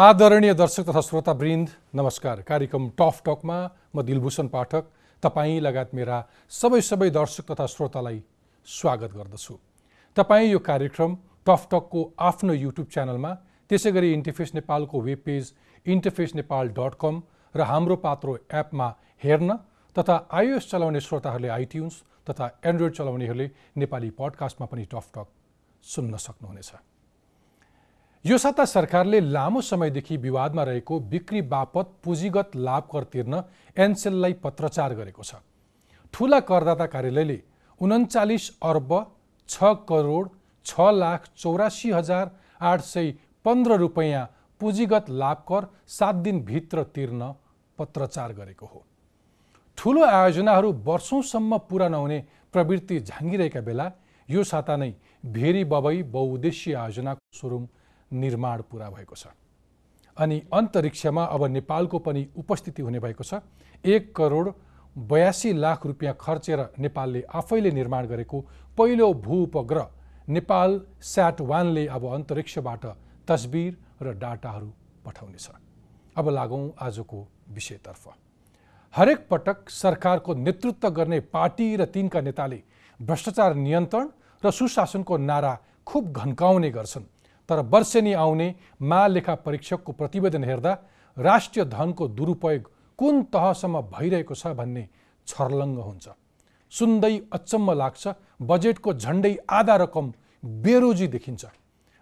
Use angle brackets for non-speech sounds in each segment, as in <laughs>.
आदरणीय दर्शक तथा श्रोतावृन्द नमस्कार। कार्यक्रम टफ टकमा म दिलभूषण पाठक तपाईँ लगायत मेरा सबै सबै दर्शक तथा श्रोतालाई स्वागत गर्दछु। तपाईँ यो कार्यक्रम टफ टकको आफ्नो युट्युब च्यानलमा त्यसै गरी इन्टरफेस नेपालको web page interface Nepal dot com र हाम्रो पात्रो एपमा हेर्न तथा आइओएस चलाउने श्रोताहरूले आइट्युन्स तथा एन्ड्रोइड चलाउनेहरूले नेपाली पडकास्टमा पनि टफ टक सुन्न सक्नुहुनेछ। यो साता सरकारले लामो समयदेखि विवादमा रहेको बिक्री बापत पुँजीगत लाभ कर तिर्न एनसेललाई पत्रचार गरेको छ। ठुला करदाता कार्यालयले उन्चालिस अर्ब छ करोड छ लाख चौरासी हजार आठ सय पन्ध्र रुपियाँ पुँजीगत लाभ कर सात दिनभित्र तिर्न पत्रचार गरेको हो। ठुलो आयोजनाहरू वर्षौँसम्म पुरा नहुने प्रवृत्ति झाँगिरहेका बेला यो साता नै भेरी बबई बहुउद्देश्य आयोजनाको सुरुङ निर्माण पुरा भएको छ। अनि अन्तरिक्षमा अब नेपालको पनि उपस्थिति हुने भएको छ। एक करोड बयासी लाख रुपियाँ खर्चेर नेपालले आफैले निर्माण गरेको पहिलो भू उपग्रह नेपाल स्याट वानले अब अन्तरिक्षबाट तस्बिर र डाटाहरू पठाउनेछ। अब लागौँ आजको विषयतर्फ। हरेक पटक सरकारको नेतृत्व गर्ने पार्टी र तिनका नेताले भ्रष्टाचार नियन्त्रण र सुशासनको नारा खुब घन्काउने गर्छन्। तर वर्षेनी आउने महालेखा परीक्षकको प्रतिवेदन हेर्दा राष्ट्रिय धनको दुरुपयोग कुन तहसम्म भइरहेको छ भन्ने छर्लङ्ग हुन्छ। सुन्दै अचम्म लाग्छ बजेटको झन्डै आधा रकम बेरोजी देखिन्छ।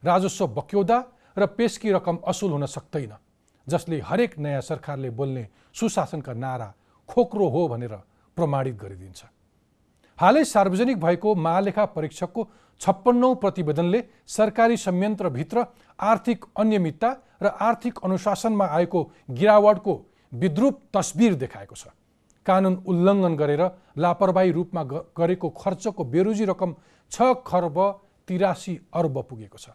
राजस्व बक्यौदा र पेस्की रकम असुल हुन सक्दैन जसले हरेक नयाँ सरकारले बोल्ने सुशासनका नारा खोक्रो हो भनेर प्रमाणित गरिदिन्छ। हालै सार्वजनिक भएको महालेखा परीक्षकको छप्पन्नौ प्रतिवेदनले सरकारी संयन्त्रभित्र आर्थिक अनियमितता र आर्थिक अनुशासनमा आएको गिरावटको विद्रुप तस्बिर देखाएको छ। कानुन उल्लङ्घन गरेर लापरवाही रूपमा गरेको खर्चको बेरोजी रकम छ खर्ब तिरासी अर्ब पुगेको छ।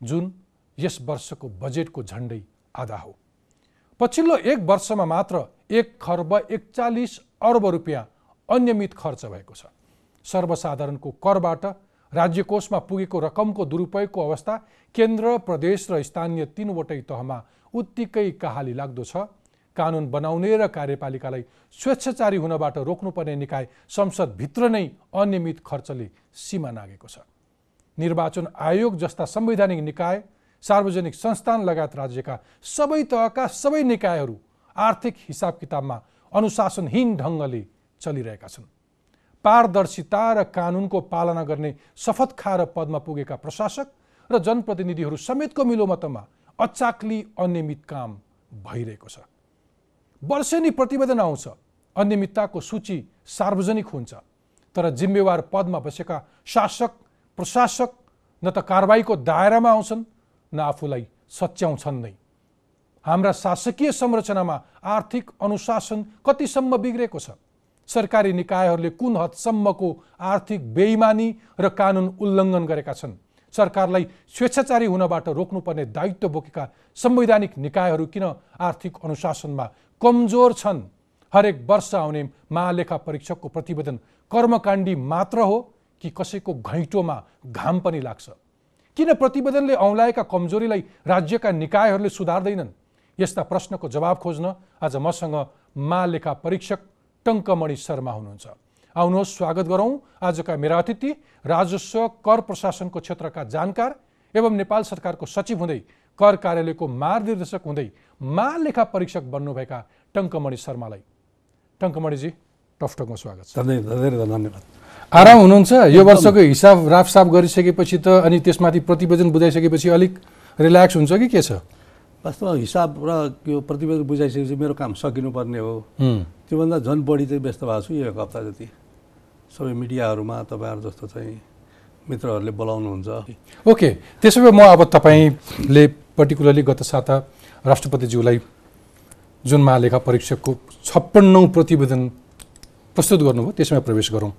जुन यस वर्षको बजेटको झन्डै आधा हो। पछिल्लो एक वर्षमा मात्र एक खर्ब एकचालिस अर्ब रुपियाँ अनियमित खर्च भएको छ। सर्वसाधारणको करबाट राज्यकोषमा पुगेको रकमको दुरुपयोगको अवस्था केन्द्र प्रदेश र स्थानीय तिनवटै तहमा उत्तिकै कहाली लाग्दो छ। कानुन बनाउने र कार्यपालिकालाई स्वेच्छाचारी हुनबाट रोक्नुपर्ने निकाय संसदभित्र नै अनियमित खर्चले सीमा नागेको छ। निर्वाचन आयोग जस्ता संवैधानिक निकाय सार्वजनिक संस्थान लगायत राज्यका सबै तहका सबै निकायहरू आर्थिक हिसाब किताबमा अनुशासनहीन ढङ्गले चलिरहेका छन्। पारदर्शिता र कानुनको पालना गर्ने शपथ खाएर पदमा पुगेका प्रशासक र जनप्रतिनिधिहरू समेतको मिलोमतमा अचाक्ली अनियमित काम भइरहेको छ। वर्षेनी प्रतिवेदन आउँछ अनियमितताको सूची सार्वजनिक हुन्छ तर जिम्मेवार पदमा बसेका शासक प्रशासक न त कारवाहीको दायरामा आउँछन् न आफूलाई सच्याउँछन् नै। हाम्रा शासकीय संरचनामा आर्थिक अनुशासन कतिसम्म बिग्रेको छ? सरकारी निकायहरूले कुन हदसम्मको आर्थिक बेइमानी र कानुन उल्लङ्घन गरेका छन्? सरकारलाई स्वेच्छाचारी हुनबाट रोक्नुपर्ने दायित्व बोकेका संवैधानिक निकायहरू किन आर्थिक अनुशासनमा कमजोर छन्? हरेक वर्ष आउने महालेखा परीक्षकको प्रतिवेदन कर्मकाण्डी मात्र हो कि कसैको घैँटोमा घाम पनि लाग्छ? किन प्रतिवेदनले औँलाएका कमजोरीलाई राज्यका निकायहरूले सुधार्दैनन्? यस्ता प्रश्नको जवाब खोज्न आज मसँग महालेखा परीक्षक टङ्कमणि शर्मा हुनुहुन्छ। आउनुहोस् स्वागत गरौँ। आजका मेरा अतिथि राजस्व कर प्रशासनको क्षेत्रका जानकार एवं नेपाल सरकारको सचिव हुँदै कर कार्यालयको महानिर्देशक हुँदै महालेखा परीक्षक बन्नुभएका टङ्कमणि शर्मालाई। टङ्कमणिजी टफटकमा स्वागत छ। धेरै धन्यवाद। आराम हुनुहुन्छ? यो वर्षको हिसाब राफसाफ गरिसकेपछि त अनि त्यसमाथि प्रतिवेदन बुझाइसकेपछि अलिक रिल्याक्स हुन्छ कि के छ? वास्तवमा हिसाब र यो प्रतिवेदन बुझाइसकेपछि मेरो काम सकिनुपर्ने हो। त्योभन्दा झन् बढी चाहिँ व्यस्त भएको छु यो एक हप्ता जति। सबै मिडियाहरूमा तपाईँहरू जस्तो चाहिँ मित्रहरूले बोलाउनुहुन्छ। ओके त्यसो भए म अब तपाईँले पर्टिकुलरली गत साता राष्ट्रपतिज्यूलाई जुन महालेखा परीक्षकको छप्पन्नौ प्रतिवेदन प्रस्तुत गर्नुभयो त्यसमा प्रवेश गरौँ।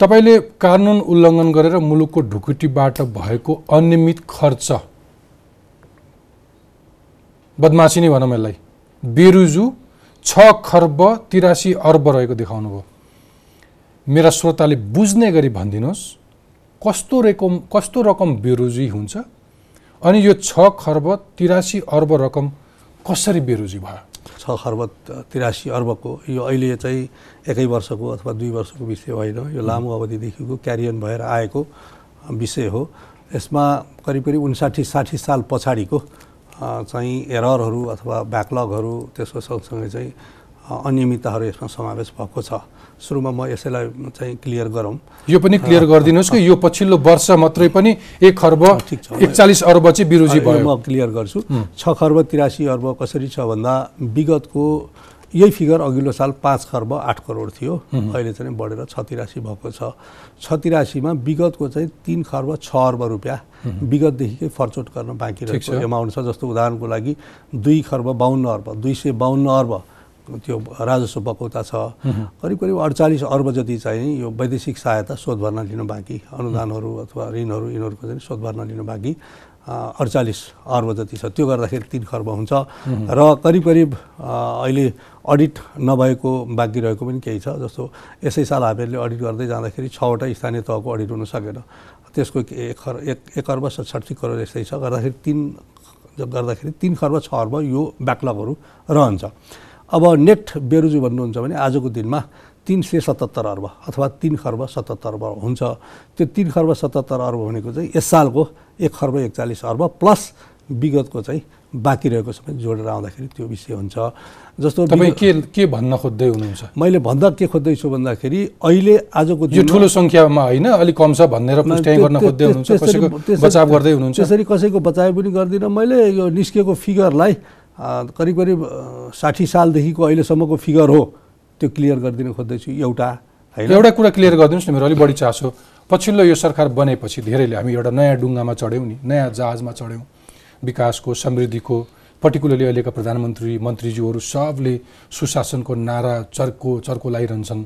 तपाईँले कानुन उल्लङ्घन गरेर मुलुकको ढुकुटीबाट भएको अनियमित खर्च बदमासी नै भनौँ यसलाई। बेरुजु छ खर्ब तिरासी अर्ब रहेको देखाउनु भयो। मेरा श्रोताले बुझ्ने गरी भनिदिनुहोस् कस्तो रकम कस्तो रकम बेरोजी हुन्छ अनि यो छ खर्ब तिरासी अर्ब रकम कसरी बेरोजी भयो? छ खर्ब तिरासी अर्बको यो अहिले चाहिँ एकै वर्षको अथवा दुई वर्षको विषय होइन। यो लामो अवधिदेखिको क्यारियन भएर आएको विषय हो। यसमा करिब करिब उन्साठी साठी साल पछाडिको चाहिँ एररहरू अथवा ब्याकलगहरू त्यसको सँगसँगै चाहिँ अनियमितताहरू यसमा समावेश भएको छ। सुरुमा म यसैलाई चाहिँ क्लियर गरौँ। यो पनि क्लियर गरिदिनुहोस् कि यो पछिल्लो वर्ष मात्रै पनि एक खर्ब ठिक छ। एकचालिस अर्ब चाहिँ बिरुजी भयो। म क्लियर गर्छु। छ खर्ब तिरासी अर्ब कसरी छ भन्दा विगतको यही फिगर अघिल्लो साल पाँच खर्ब आठ करोड थियो। अहिले चाहिँ बढेर छ तिरासी भएको छ। छ तिरासीमा विगतको चाहिँ तिन खर्ब छ अर्ब रुपियाँ विगतदेखिकै फर्चोट गर्न बाँकी रहेको। एमाउन्ट छ। जस्तो उदाहरणको लागि दुई खर्ब बाहन्न अर्ब दुई सय बाहन्न अर्ब त्यो राजस्व बकौता छ। करिब करिब अडचालिस अर्ब जति चाहिँ यो वैदेशिक सहायता शोध भर्न लिन बाँकी अनुदानहरू अथवा ऋणहरू यिनीहरूको चाहिँ शोध भर्न लिन बाँकी। अडचालिस अर्ब जति छ त्यो गर्दाखेरि तिन खर्ब हुन्छ। र करिब करिब अहिले अडिट नभएको बाँकी रहेको पनि केही छ जस्तो यसै साल हामीहरूले अडिट गर्दै जाँदाखेरि छवटा स्थानीय तहको अडिट हुन सकेन। त्यसको एक खर एक एक अर्ब सतसट्ठी करोड यस्तै छ गर्दाखेरि तिन गर्दाखेरि तिन खर्ब छ अर्ब यो ब्याकलगहरू रहन्छ। अब नेट बेरुजु भन्नुहुन्छ भने आजको दिनमा तिन सय सतहत्तर अर्ब अथवा तिन खर्ब सतहत्तर अर्ब हुन्छ। त्यो तिन खर्ब सतहत्तर अर्ब भनेको चाहिँ यस सालको एक खर्ब एकचालिस अर्ब प्लस विगतको चाहिँ बाँकी रहेको सबै जोडेर आउँदाखेरि त्यो विषय हुन्छ। जस्तो तपाईँ के के भन्न खोज्दै हुनुहुन्छ? मैले भन्दा के खोज्दैछु भन्दाखेरि अहिले आजको यो ठुलो सङ्ख्यामा होइन अलिक कम छ भनेर गर्न खोज्दै हुनुहुन्छ बचाव गर्दै हुनुहुन्छ। त्यसरी कसैको बचाइ पनि गर्दिनँ। मैले यो निस्केको फिगरलाई करिब करिब साठी सालदेखिको अहिलेसम्मको फिगर हो त्यो क्लियर गरिदिन खोज्दैछु। एउटा होइन? एउटा कुरा क्लियर गरिदिनुहोस् न मेरो अलिक बढी चासो। पछिल्लो यो सरकार बनेपछि धेरैले हामी एउटा नयाँ डुङ्गामा चढ्यौँ नि नयाँ जहाजमा चढ्यौँ। विकासको समृद्धिको पर्टिकुलरली अहिलेका प्रधानमन्त्री मन्त्रीज्यूहरू सबले सुशासनको नारा चर्को चर्को लगाइरहन्छन्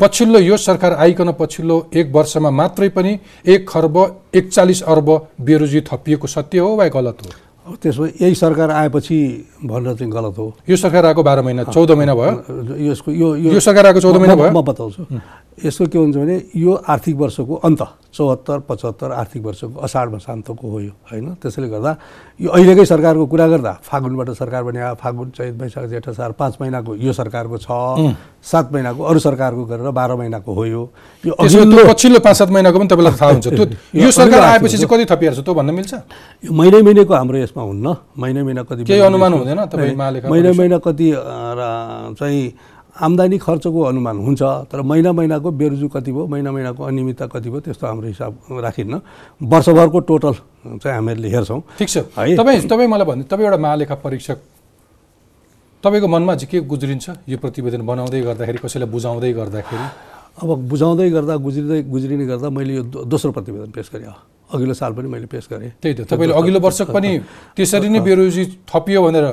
पछिल्लो यो सरकार आइकन पछिल्लो एक वर्षमा मात्रै पनि एक खर्ब एकचालिस अर्ब बेरोजी थपिएको सत्य हो वा गलत हो? अब त्यसमा यही सरकार आएपछि भन्न चाहिँ गलत हो। यो सरकार आएको बाह्र महिना चौध महिना भयो? यसको यो यो सरकार आएको चौध महिना भयो? म बताउँछु। यसको के हुन्छ भने यो आर्थिक वर्षको अन्त चौहत्तर पचहत्तर आर्थिक वर्षको असाढ मसान्तको हो यो होइन? त्यसैले गर्दा यो अहिलेकै सरकारको कुरा गर्दा फागुनबाट सरकार बने फागुन चैत वैशाख जेठ असार पाँच महिनाको यो सरकारको छ सात महिनाको अरू सरकारको गरेर बाह्र महिनाको हो यो। पछिल्लो पाँच सात महिनाको पनि तपाईँलाई थाहा हुन्छ। <laughs> यो सरकार आएपछि चाहिँ कति थपिहाल्छ त्यो भन्न मिल्छ? यो महिनै महिनाको हाम्रो यसमा हुन्न। महिना महिना कति केही अनुमान हुँदैन महिना? महिना कति चाहिँ आम्दानी खर्चको अनुमान हुन्छ तर महिना महिनाको बेरुजु कति भयो महिना महिनाको अनियमितता कति भयो त्यस्तो हाम्रो हिसाब राखिन्न। वर्षभरको टोटल चाहिँ हामीहरूले हेर्छौँ। ठिक छ। है। तपाईँ तपाईँ मलाई भन्नु तपाईँ एउटा महालेखा परीक्षक। तपाईँको मनमा चाहिँ के गुज्रिन्छ? यो प्रतिवेदन बनाउँदै गर्दाखेरि कसैलाई बुझाउँदै गर्दाखेरि? अब बुझाउँदै गर्दा गुज्रिँदै गुज्रिने गर्दा मैले यो दोस्रो प्रतिवेदन पेस गरेँ। अघिल्लो साल पनि मैले पेस गरेँ। त्यही त। तपाईँले अघिल्लो वर्ष पनि <laughs> त्यसरी नै बेरोजी थपियो भनेर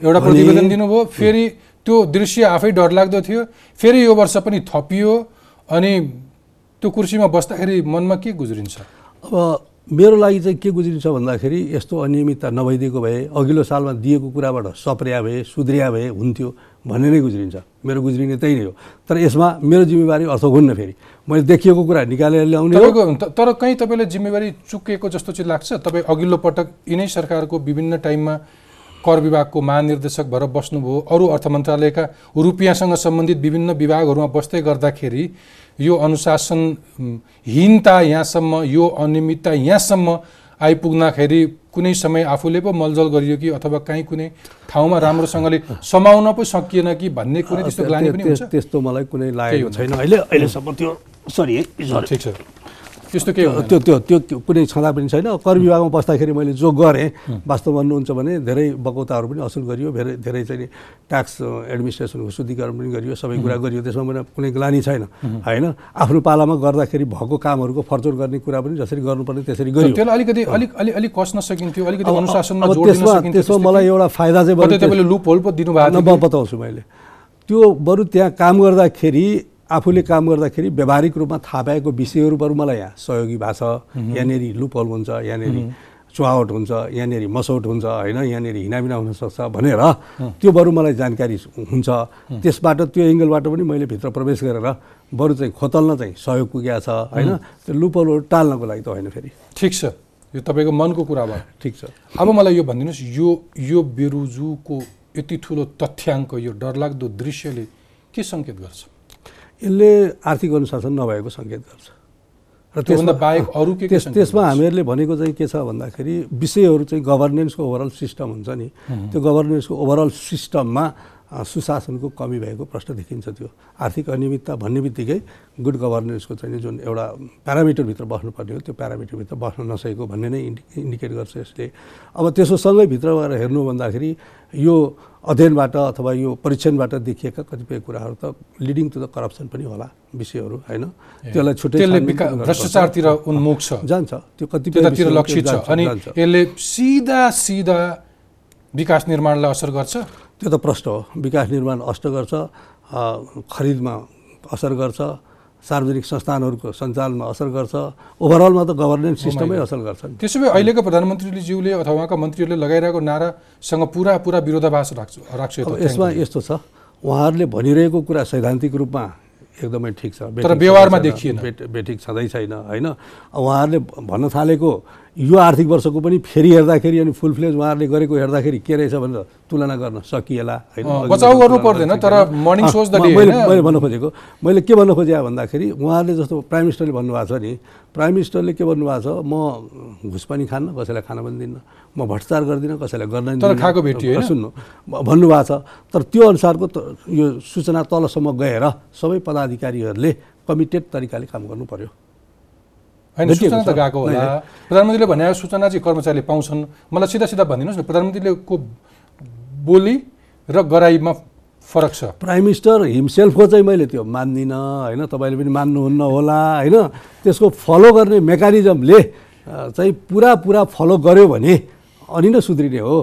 एउटा प्रतिवेदन दिनुभयो। फेरि त्यो दृश्य आफै डरलाग्दो थियो। फेरि यो वर्ष पनि थपियो अनि त्यो कुर्सीमा बस्दाखेरि मनमा के गुज्रिन्छ? अब मेरो लागि चाहिँ के गुज्रिन्छ भन्दाखेरि यस्तो अनियमितता नभइदिएको भए अघिल्लो सालमा दिएको कुराबाट सप्रिया भए सुध्रिया भए हुन्थ्यो भन्ने नै गुज्रिन्छ। मेरो गुज्रिने त्यही नै हो। तर यसमा मेरो जिम्मेवारी अर्थहुन्न फेरि। मैले देखिएको कुरा निकालेर ल्याउने हो। तर कहीँ तपाईँले जिम्मेवारी चुकेको जस्तो चाहिँ लाग्छ? तपाईँ अघिल्लो पटक यिनै सरकारको विभिन्न टाइममा कर विभागको महानिर्देशक भएर बस्नुभयो अरू अर्थ मन्त्रालयका रुपियाँसँग सम्बन्धित विभिन्न विभागहरूमा बस्दै गर्दाखेरि यो अनुशासन उम्, हीनता यहाँसम्म यो अनियमितता यहाँसम्म आइपुग्दाखेरि कुनै समय आफूले पो मलजल गरियो कि अथवा कहीँ कुनै ठाउँमा राम्रोसँगले समाउन पो सकिएन कि भन्ने कुनै त्यस्तो ग्लानी पनि हुन्छ त्यस्तो मलाई कुनै लागेको। छैन अहिले अहिलेसम्म त्यो सरी। ठिक छ त्यस्तो केही हुँदैन। त्यो त्यो त्यो कुनै छँदा पनि छैन। कर विभागमा बस्दाखेरि मैले जो गरेँ वास्तव भन्नुहुन्छ भने धेरै बकौताहरू पनि असुल गरियो धेरै धेरै चाहिँ ट्याक्स एडमिनिस्ट्रेसनको शुद्धिकरण पनि गरियो सबै कुरा गरियो। त्यसमा मैले कुनै ग्लानी छैन। होइन? आफ्नो पालामा गर्दाखेरि भएको कामहरूको फर्चोट गर्ने कुरा पनि जसरी गर्नुपर्ने त्यसरी गरियो। त्यसलाई अलिकति अलिक अलि अलिक कस्न सकिन्थ्यो अलिकति अनुशासनमा त्यसमा त्यसमा मलाई? एउटा फाइदा चाहिँ तपाईँले लुप होल पो दिनुभएको बताउँछु मैले। त्यो बरु त्यहाँ काम गर्दाखेरि आफूले काम गर्दाखेरि व्यावहारिक रूपमा थाहा पाएको विषयहरू बरु मलाई यहाँ सहयोगी भएको छ। यहाँनिर लुपहल हुन्छ यहाँनिर चुहावट हुन्छ यहाँनिर मसौट हुन्छ होइन यहाँनिर हिनामिना हुनसक्छ भनेर त्यो बरु मलाई जानकारी हुन्छ। त्यसबाट त्यो एङ्गलबाट पनि मैले भित्र प्रवेश गरेर बरु चाहिँ खोतल्न चाहिँ सहयोग पुगेको छ होइन। त्यो लुपहलहरू टाल्नको लागि त होइन फेरि। ठिक छ। यो तपाईँको मनको कुरा भयो। ठिक छ। अब मलाई यो भनिदिनुहोस् यो यो बेरुजुको यति ठुलो तथ्याङ्क यो डरलाग्दो दृश्यले के सङ्केत गर्छ? यसले आर्थिक अनुशासन नभएको सङ्केत गर्छ। र त्योभन्दा बाहेक अरू के त्यसमा? हामीहरूले भनेको चाहिँ के छ भन्दाखेरि विषयहरू चाहिँ गभर्नेन्सको ओभरअल सिस्टम हुन्छ नि। त्यो गभर्नेन्सको ओभरअल सिस्टममा सुशासनको कमी भएको प्रश्न देखिन्छ त्यो। आर्थिक अनियमितता भन्ने बित्तिकै गुड गभर्नेन्सको चाहिँ जुन एउटा प्यारामिटरभित्र बस्नुपर्ने हो त्यो प्यारामिटरभित्र बस्न नसकेको भन्ने नै इन्डि इन्डिकेट गर्छ यसले। अब त्यसो सँगै भित्र गएर हेर्नु भन्दाखेरि यो अध्ययनबाट अथवा यो परीक्षणबाट देखिएका कतिपय कुराहरू त लिडिङ टु द करप्सन पनि होला विषयहरू होइन? त्यसलाई छुट्टै। भ्रष्टाचारतिर उन्मुख छ। जान्छ। त्यो कतिपय त्यतातिर विषयहरू लक्षित छ। अनि। यसले सिधा सिधा विकास निर्माणलाई असर गर्छ? त्यो त प्रश्न हो। विकास निर्माण अष्ट गर्छ खरिदमा असर गर्छ सार्वजनिक संस्थानहरूको सञ्चालनमा असर गर्छ ओभरअलमा त गभर्नेन्स सिस्टमै असर गर्छ। त्यसो भए अहिलेको प्रधानमन्त्रीले ज्यूले अथवा उहाँका मन्त्रीहरूले लगाइरहेको नारासँग पुरा पुरा विरोधाभास राख्छ राख्छ। यसमा यस्तो छ उहाँहरूले भनिरहेको कुरा सैद्धान्तिक रूपमा एकदमै ठिक छ। छँदै व्यवहारमा देखिएन। बेठिक छँदै छैन होइन? उहाँहरूले भन्न थालेको यो आर्थिक वर्षको पनि फेरि हेर्दाखेरि अनि फुल फ्लेज उहाँहरूले गरेको हेर्दाखेरि के रहेछ भनेर तुलना गर्न सकिएला होइन तर मैले भन्न खोजेको मैले के भन्न खोजेँ भन्दाखेरि उहाँहरूले जस्तो प्राइम मिनिस्टरले भन्नुभएको छ नि प्राइम मिनिस्टरले के भन्नुभएको छ म घुस पनि खान्न कसैलाई खान पनि दिन्न म भ्रष्टाचार गर्दिनँ कसैलाई गर्न। खाएको भेटियो? सुन्नु भन्नुभएको छ तर त्यो अनुसारको यो सूचना तलसम्म गएर सबै पदाधिकारीहरूले कमिटेड तरिकाले काम गर्नु पर्यो होइन सूचना त। गएको होला। प्रधानमन्त्रीले भने सूचना चाहिँ कर्मचारीले पाउँछन्। मलाई सिधा सिधा भनिदिनुहोस् न प्रधानमन्त्रीले को बोली र गराइमा फरक छ। प्राइम मिनिस्टर हिमसेल्फको चाहिँ मैले त्यो मान्दिनँ होइन। तपाईँले पनि मान्नुहुन्न होला होइन। त्यसको फलो गर्ने मेकानिजमले चाहिँ पुरा पुरा फलो गर्यो भने अनि नै सुध्रिने हो।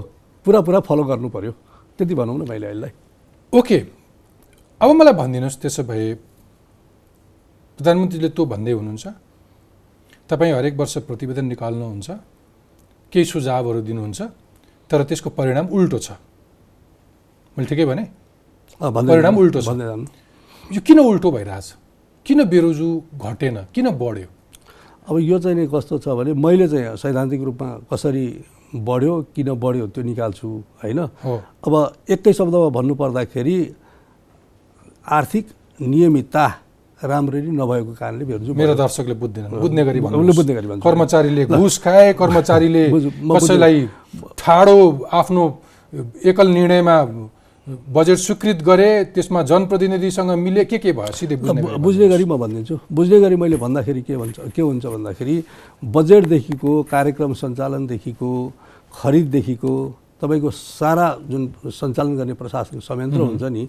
पुरा पुरा फलो गर्नु पर्यो। त्यति भनौँ न मैले यसलाई। ओके। अब मलाई भनिदिनुहोस् त्यसो भए प्रधानमन्त्रीले त्यो भन्दै हुनुहुन्छ। तपाईँ हरेक वर्ष प्रतिवेदन निकाल्नुहुन्छ केही सुझावहरू दिनुहुन्छ तर त्यसको परिणाम उल्टो छ। मैले ठिकै भने? परिणाम उल्टो छ। यो किन उल्टो भइरहेछ? किन बेरोजु घटेन? किन बढ्यो? अब यो चाहिँ नि कस्तो छ भने मैले चाहिँ सैद्धान्तिक रूपमा कसरी बढ्यो किन बढ्यो त्यो निकाल्छु होइन? अब एकै शब्दमा भन्नुपर्दाखेरि आर्थिक नियमितता राम्ररी नभएको कारणले बेरोजु मेरो दर्शकले बुझ्दैनन् बुझ्ने गरी। बुझ्ने गरी भन्छु। कर्मचारीले घुस खाए कर्मचारीले कसैलाई ठाडो आफ्नो एकल निर्णयमा बजेट स्वीकृत गरे त्यसमा जनप्रतिनिधिसँग मिले के के भयो? सिधै बुझ्ने गरी अब बुझ्ने गरी म भनिदिन्छु बुझ्ने गरी मैले भन्दाखेरि के भन्छ के हुन्छ भन्दाखेरि बजेटदेखिको कार्यक्रम सञ्चालनदेखिको खरिददेखिको तपाईँको सारा जुन सञ्चालन गर्ने प्रशासनिक संयन्त्र हुन्छ नि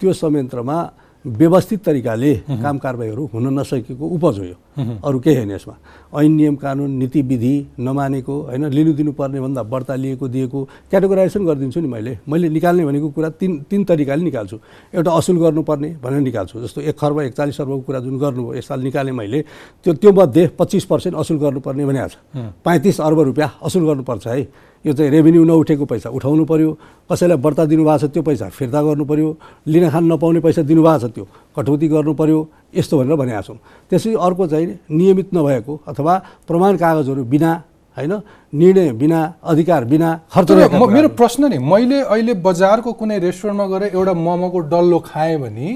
त्यो संयन्त्रमा व्यवस्थित तरिकाले काम कारबाहीहरू हुन नसकेको उपज हो यो। अरू केही होइन यसमा। ऐन नियम कानुन नीति विधि नमानेको होइन लिनु दिनुपर्ने भन्दा बढ्ता लिएको दिएको क्याटेगोराइजेसन गरिदिन्छु नि मैले। मैले निकाल्ने भनेको कुरा तिन तिन तरिकाले निकाल्छु। एउटा असुल गर्नुपर्ने भनेर निकाल्छु। जस्तो एक खर्ब एकचालिस अर्बको कुरा जुन गर्नुभयो यस साल निकालेँ मैले त्यो त्यो मध्ये पच्चिस पर्सेन्ट असुल गर्नुपर्ने भनेको छ पैँतिस अर्ब रुपियाँ असुल गर्नुपर्छ है। यो चाहिँ रेभेन्यू नउठेको पैसा उठाउनु पर्यो। कसैलाई बढ्ता दिनुभएको छ त्यो पैसा फिर्ता गर्नु पर्यो। लिन खान नपाउने पैसा दिनुभएको छ त्यो कटौती गर्नु पर्यो। यस्तो भनेर भनेका छौँ त्यसै अर्को चाहिँ नियमित नभएको अथवा प्रमाण कागजहरू बिना होइन निर्णय बिना अधिकार बिना खर्च मेरो। प्रश्न नि मैले अहिले बजारको कुनै रेस्टुरेन्टमा गएर एउटा मोमोको डल्लो खाएँ भने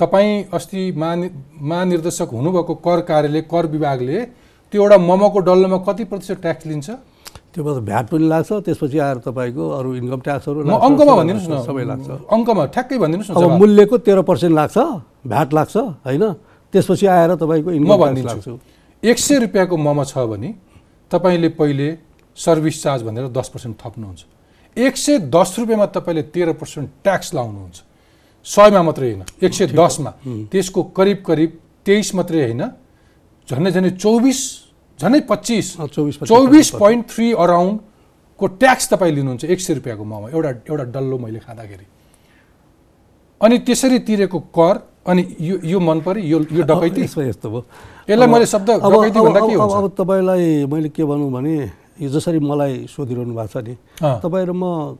तपाईँ अस्ति महानि महानिर्देशक हुनुभएको कर कार्यालय कर विभागले त्यो एउटा मोमोको डल्लोमा कति प्रतिशत ट्याक्स लिन्छ त्यो भएर भ्याट पनि लाग्छ त्यसपछि आएर तपाईँको अरू इन्कम ट्याक्सहरू अङ्कमा भनिदिनुहोस् लाग्छ, सबै न लाग्छ। अङ्कमा ठ्याक्कै भनिदिनुहोस् न अब। मूल्यको तेह्र पर्सेन्ट लाग्छ भ्याट लाग्छ होइन? त्यसपछि आएर तपाईँको इन्कम लाग्छ। एक सय रुपियाँको मोमो छ भने तपाईँले पहिले सर्भिस चार्ज भनेर दस पर्सेन्ट थप्नुहुन्छ। एक सय दस रुपियाँमा तपाईँले तेह्र पर्सेन्ट ट्याक्स लाउनुहुन्छ। सयमा मात्रै होइन एक सय दसमा। त्यसको करिब करिब तेइस मात्रै होइन झन्डै झन्डै चौबिस झन्डै पच्चिस चौबिस चौबिस पोइन्ट थ्री अराउन्डको ट्याक्स तपाईँ लिनुहुन्छ एक सय रुपियाँको मोमो एउटा एउटा डल्लो मैले खाँदाखेरि। अनि त्यसरी तिरेको कर अनि यो यो मन पऱ्यो यो यो डकैती? यस्तो भयो। यसलाई मैले शब्द डकैती भन्दा के हुन्छ? अब तपाईँलाई मैले के भनौँ भने यो जसरी मलाई सोधिरहनु भएको छ नि। तपाईँ र म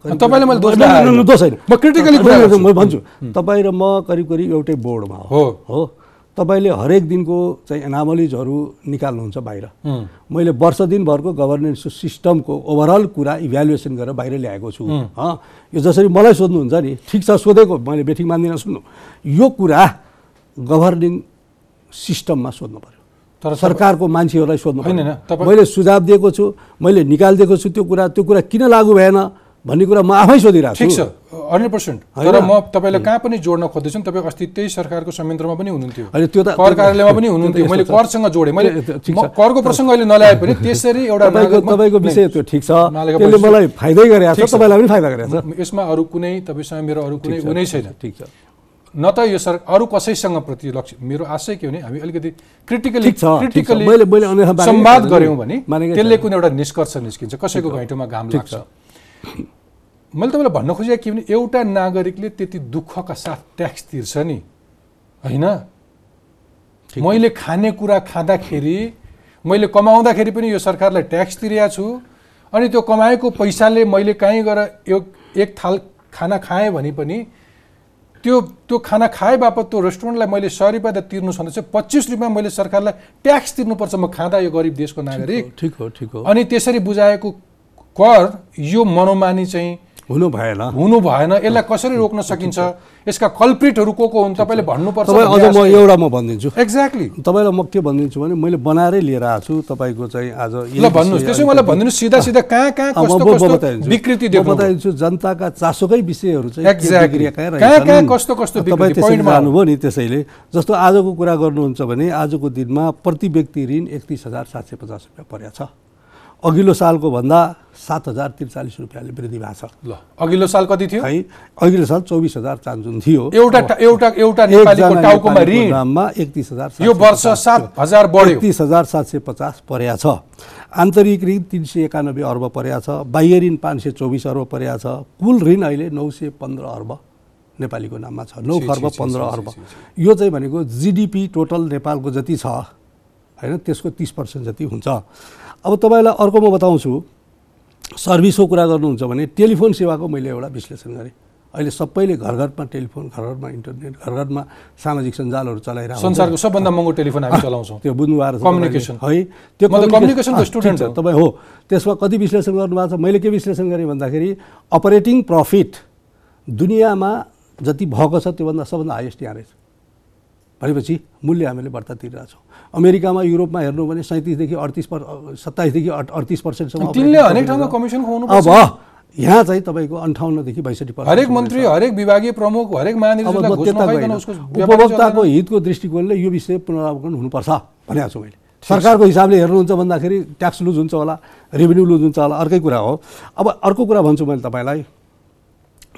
दोष होइन, म critically कुरा होइन, गर्छु। म भन्छु। तपाईँ र म करिब करिब एउटै बोर्डमा हो। हो। तपाईँले हरेक दिनको चाहिँ एनामलिजहरू निकाल्नुहुन्छ बाहिर। मैले वर्ष दिनभरको गभर्नेन्स सिस्टमको ओभरअल कुरा इभ्यालुएसन गरेर बाहिर ल्याएको छु। हँ। यो जसरी मलाई सोध्नुहुन्छ नि ठिक छ सोधेको मैले बेठिक मान्दिनँ सुन्नु। यो कुरा गभर्निङ सिस्टममा सोध्नु पर्यो। तर सरकारको मान्छेहरूलाई सोध्नु होइन, मैले सुझाव दिएको छु मैले निकालिदिएको छु त्यो कुरा त्यो कुरा किन लागु भएन? भन्ने कुरा म आफै सोधिरहेको ठिक छु। छ। Hundred percent? तर म तपाईँलाई कहाँ पनि जोड्न खोज्दैछु नि तपाईँ अस्ति त्यही सरकारको संयन्त्रमा पनि हुनुहुन्थ्यो। होइन, त्यो त- कर कार्यालयमा पनि हुनुहुन्थ्यो। मैले छ। करसँग जोडेँ। मैले छ। करको प्रसङ्ग अहिले नल्याए पनि त्यसरी एउटा तपाईँको विषय त्यो ठिक छ। त्यसले मलाई फाइदै गरेको छ छ। तपाईँलाई पनि फाइदा गरेको छ। यसमा अरू कुनै तपाईँसँग मेरो अरू कुनै कुनै छैन। ठिक छ। न त यो सर अरू कसैसँग प्रति लक्ष्य मेरो आशय के हो भने हामी अलिकति क्रिटिकली छ, छ। क्रिटिकली संवाद। गऱ्यौँ भने त्यसले। कुनै एउटा निष्कर्ष निस्किन्छ। कसैको घैँटोमा घाम लाग्छ। मैले तपाईँलाई भन्न खोजेको के भने एउटा नागरिकले त्यति दुःखका साथ ट्याक्स तिर्छ नि होइन? मैले खानेकुरा खाँदाखेरि मैले कमाउँदाखेरि पनि यो सरकारलाई ट्याक्स तिरेको छु अनि त्यो कमाएको पैसाले मैले कहीँ गएर एक एक थाल खाना खाएँ भने पनि त्यो त्यो खाना खाए बापत त्यो रेस्टुरेन्टलाई मैले सय रुपियाँ त तिर्नु छँदैछ पच्चिस रुपियाँ मैले सरकारलाई ट्याक्स तिर्नुपर्छ म खाँदा यो गरिब देशको नागरिक। ठिक हो ठिक हो। अनि त्यसरी बुझाएको कर यो मनोमानी चाहिँ हुनु भएन। हुनु भएन यसलाई कसरी रोक्न सकिन्छ? यसका कल्प्रिटहरू को को हुन्? तपाईँले भन्नुपर्छ अझ म एउटा म भनिदिन्छु। एक्ज्याक्टली तपाईँलाई म के भनिदिन्छु भने मैले बनाएरै लिएर आएको छु तपाईँको चाहिँ आज ल भन्नुहोस् त्यसो मलाई भनिदिनुहोस् सिधा सिधा कहाँ कहाँ कस्तो। विकृति बताइदिन्छु जनताका चासोकै विषयहरू चाहिँ कहाँ। कहाँ कस्तो कस्तो तपाईँ? त्यसरी जानुभयो नि त्यसैले जस्तो आजको कुरा गर्नुहुन्छ भने आजको दिनमा प्रति व्यक्ति ऋण एकतिस हजार सात सय पचास रुपियाँ परेको छ। अघिल्लो सालको भन्दा सात हजार त्रिचालिस रुपियाँले वृद्धि भएको छ। ल अघिल्लो साल कति थियो? है अघिल्लो साल चौबिस हजार चान्जुन थियो। एउटा एउटा एउटा नेपालीको टाउकोमा ऋण। नाममा एकतिस हजार यो वर्ष सात हजार बढ्यो। एकतिस हजार सात सय पचास परेको छ। आन्तरिक ऋण तिन सय एकानब्बे अर्ब परेको छ। बाह्य ऋण पाँच सय चौबिस अर्ब परेको छ। कुल ऋण अहिले नौ सय पन्ध्र अर्ब नेपालीको नाममा छ। नौ खर्ब छी, पन्ध्र अर्ब। यो चाहिँ भनेको जिडिपी टोटल नेपालको जति छ होइन त्यसको तिस पर्सेन्ट जति हुन्छ। अब तपाईँलाई अर्को म बताउँछु। सर्भिसको कुरा गर्नुहुन्छ भने टेलिफोन सेवाको मैले एउटा विश्लेषण गरेँ। अहिले सबैले घर घरमा टेलिफोन घर घरमा इन्टरनेट घर घरमा सामाजिक सञ्जालहरू चलाइरहेको। संसारको सबभन्दा महँगो टेलिफोन हामी चलाउँछौँ। त्यो बुझ्नुभएको. तपाईँले, है त्यो म त communication को अँ, student ठिक छ। तपाईँ हो त्यसमा कति विश्लेषण गर्नुभएको छ? मैले के विश्लेषण गरेँ भन्दाखेरि अपरेटिङ प्रफिट दुनियाँमा जति भएको छ त्योभन्दा सबभन्दा हाइएस्ट यहाँ रहेछ। भनेपछि मूल्य हामीले बढ्ता तिरिरहेछौँ। अमेरिकामा युरोपमा हेर्नु भने सैँतिसदेखि अडतिस पर सत्ताइसदेखि अडतिस पर्सेन्टसम्म तिनले हरेक ठाउँमा कमिसन खुवाउनु अब यहाँ चाहिँ तपाईँको अन्ठाउन्नदेखि बैसठी पर्सेन्ट हरेक मन्त्री हरेक विभागीय प्रमुख हरेक उपभोक्ताको। हितको दृष्टिकोणले यो विषय पुनरावलोकन हुनुपर्छ भनेको छु मैले। सरकारको हिसाबले हेर्नुहुन्छ भन्दाखेरि ट्याक्स लुज हुन्छ होला रेभेन्यू लुज हुन्छ होला अर्कै कुरा हो। अब अर्को कुरा भन्छु मैले तपाईँलाई।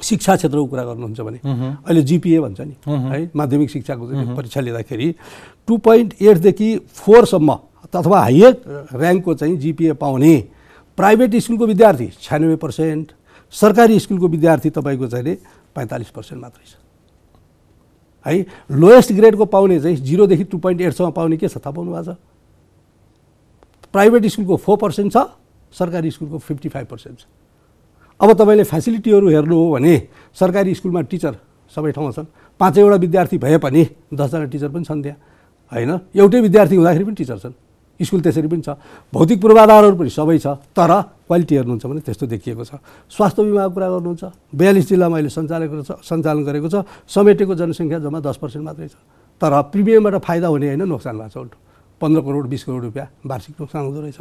शिक्षा क्षेत्रको कुरा गर्नुहुन्छ भने अहिले जिपिए भन्छ नि है माध्यमिक शिक्षाको परीक्षा लिँदाखेरि टु पोइन्ट एटदेखि फोरसम्म अथवा हाइएस्ट ऱ्याङ्कको चाहिँ जिपिए पाउने प्राइभेट स्कुलको विद्यार्थी छ्यानब्बे पर्सेन्ट सरकारी स्कुलको विद्यार्थी तपाईँको चाहिँ पैँतालिस पर्सेन्ट मात्रै छ। है लोएस्ट ग्रेडको पाउने चाहिँ जिरोदेखि टु पोइन्ट एटसम्म पाउने के छ थाहा पाउनु भएको छ? प्राइभेट स्कुलको फोर पर्सेन्ट छ सरकारी स्कुलको फिफ्टी फाइभ पर्सेन्ट छ। अब तपाईँले फेसिलिटीहरू हेर्नु हो भने सरकारी स्कुलमा टिचर सबै ठाउँमा छन्। पाँचैवटा विद्यार्थी भए पनि दसजना टिचर पनि छन् त्यहाँ। होइन? एउटै विद्यार्थी हुँदाखेरि पनि टिचर छन्। स्कुल त्यसरी पनि छ। भौतिक पूर्वाधारहरू पनि सबै छ तर क्वालिटी हेर्नुहुन्छ भने त्यस्तो देखिएको छ। स्वास्थ्य बिमाको कुरा गर्नुहुन्छ। बयालिस जिल्लामा अहिले सञ्चालन छ सञ्चालन गरेको छ। समेटेको जनसङ्ख्या जम्मा दस पर्सेन्ट मात्रै छ। तर प्रिमियमबाट फाइदा हुने होइन नोक्सान भएको छ उल्टो। पन्ध्र करोड बिस करोड रुपियाँ वार्षिक नोक्सान हुँदो रहेछ।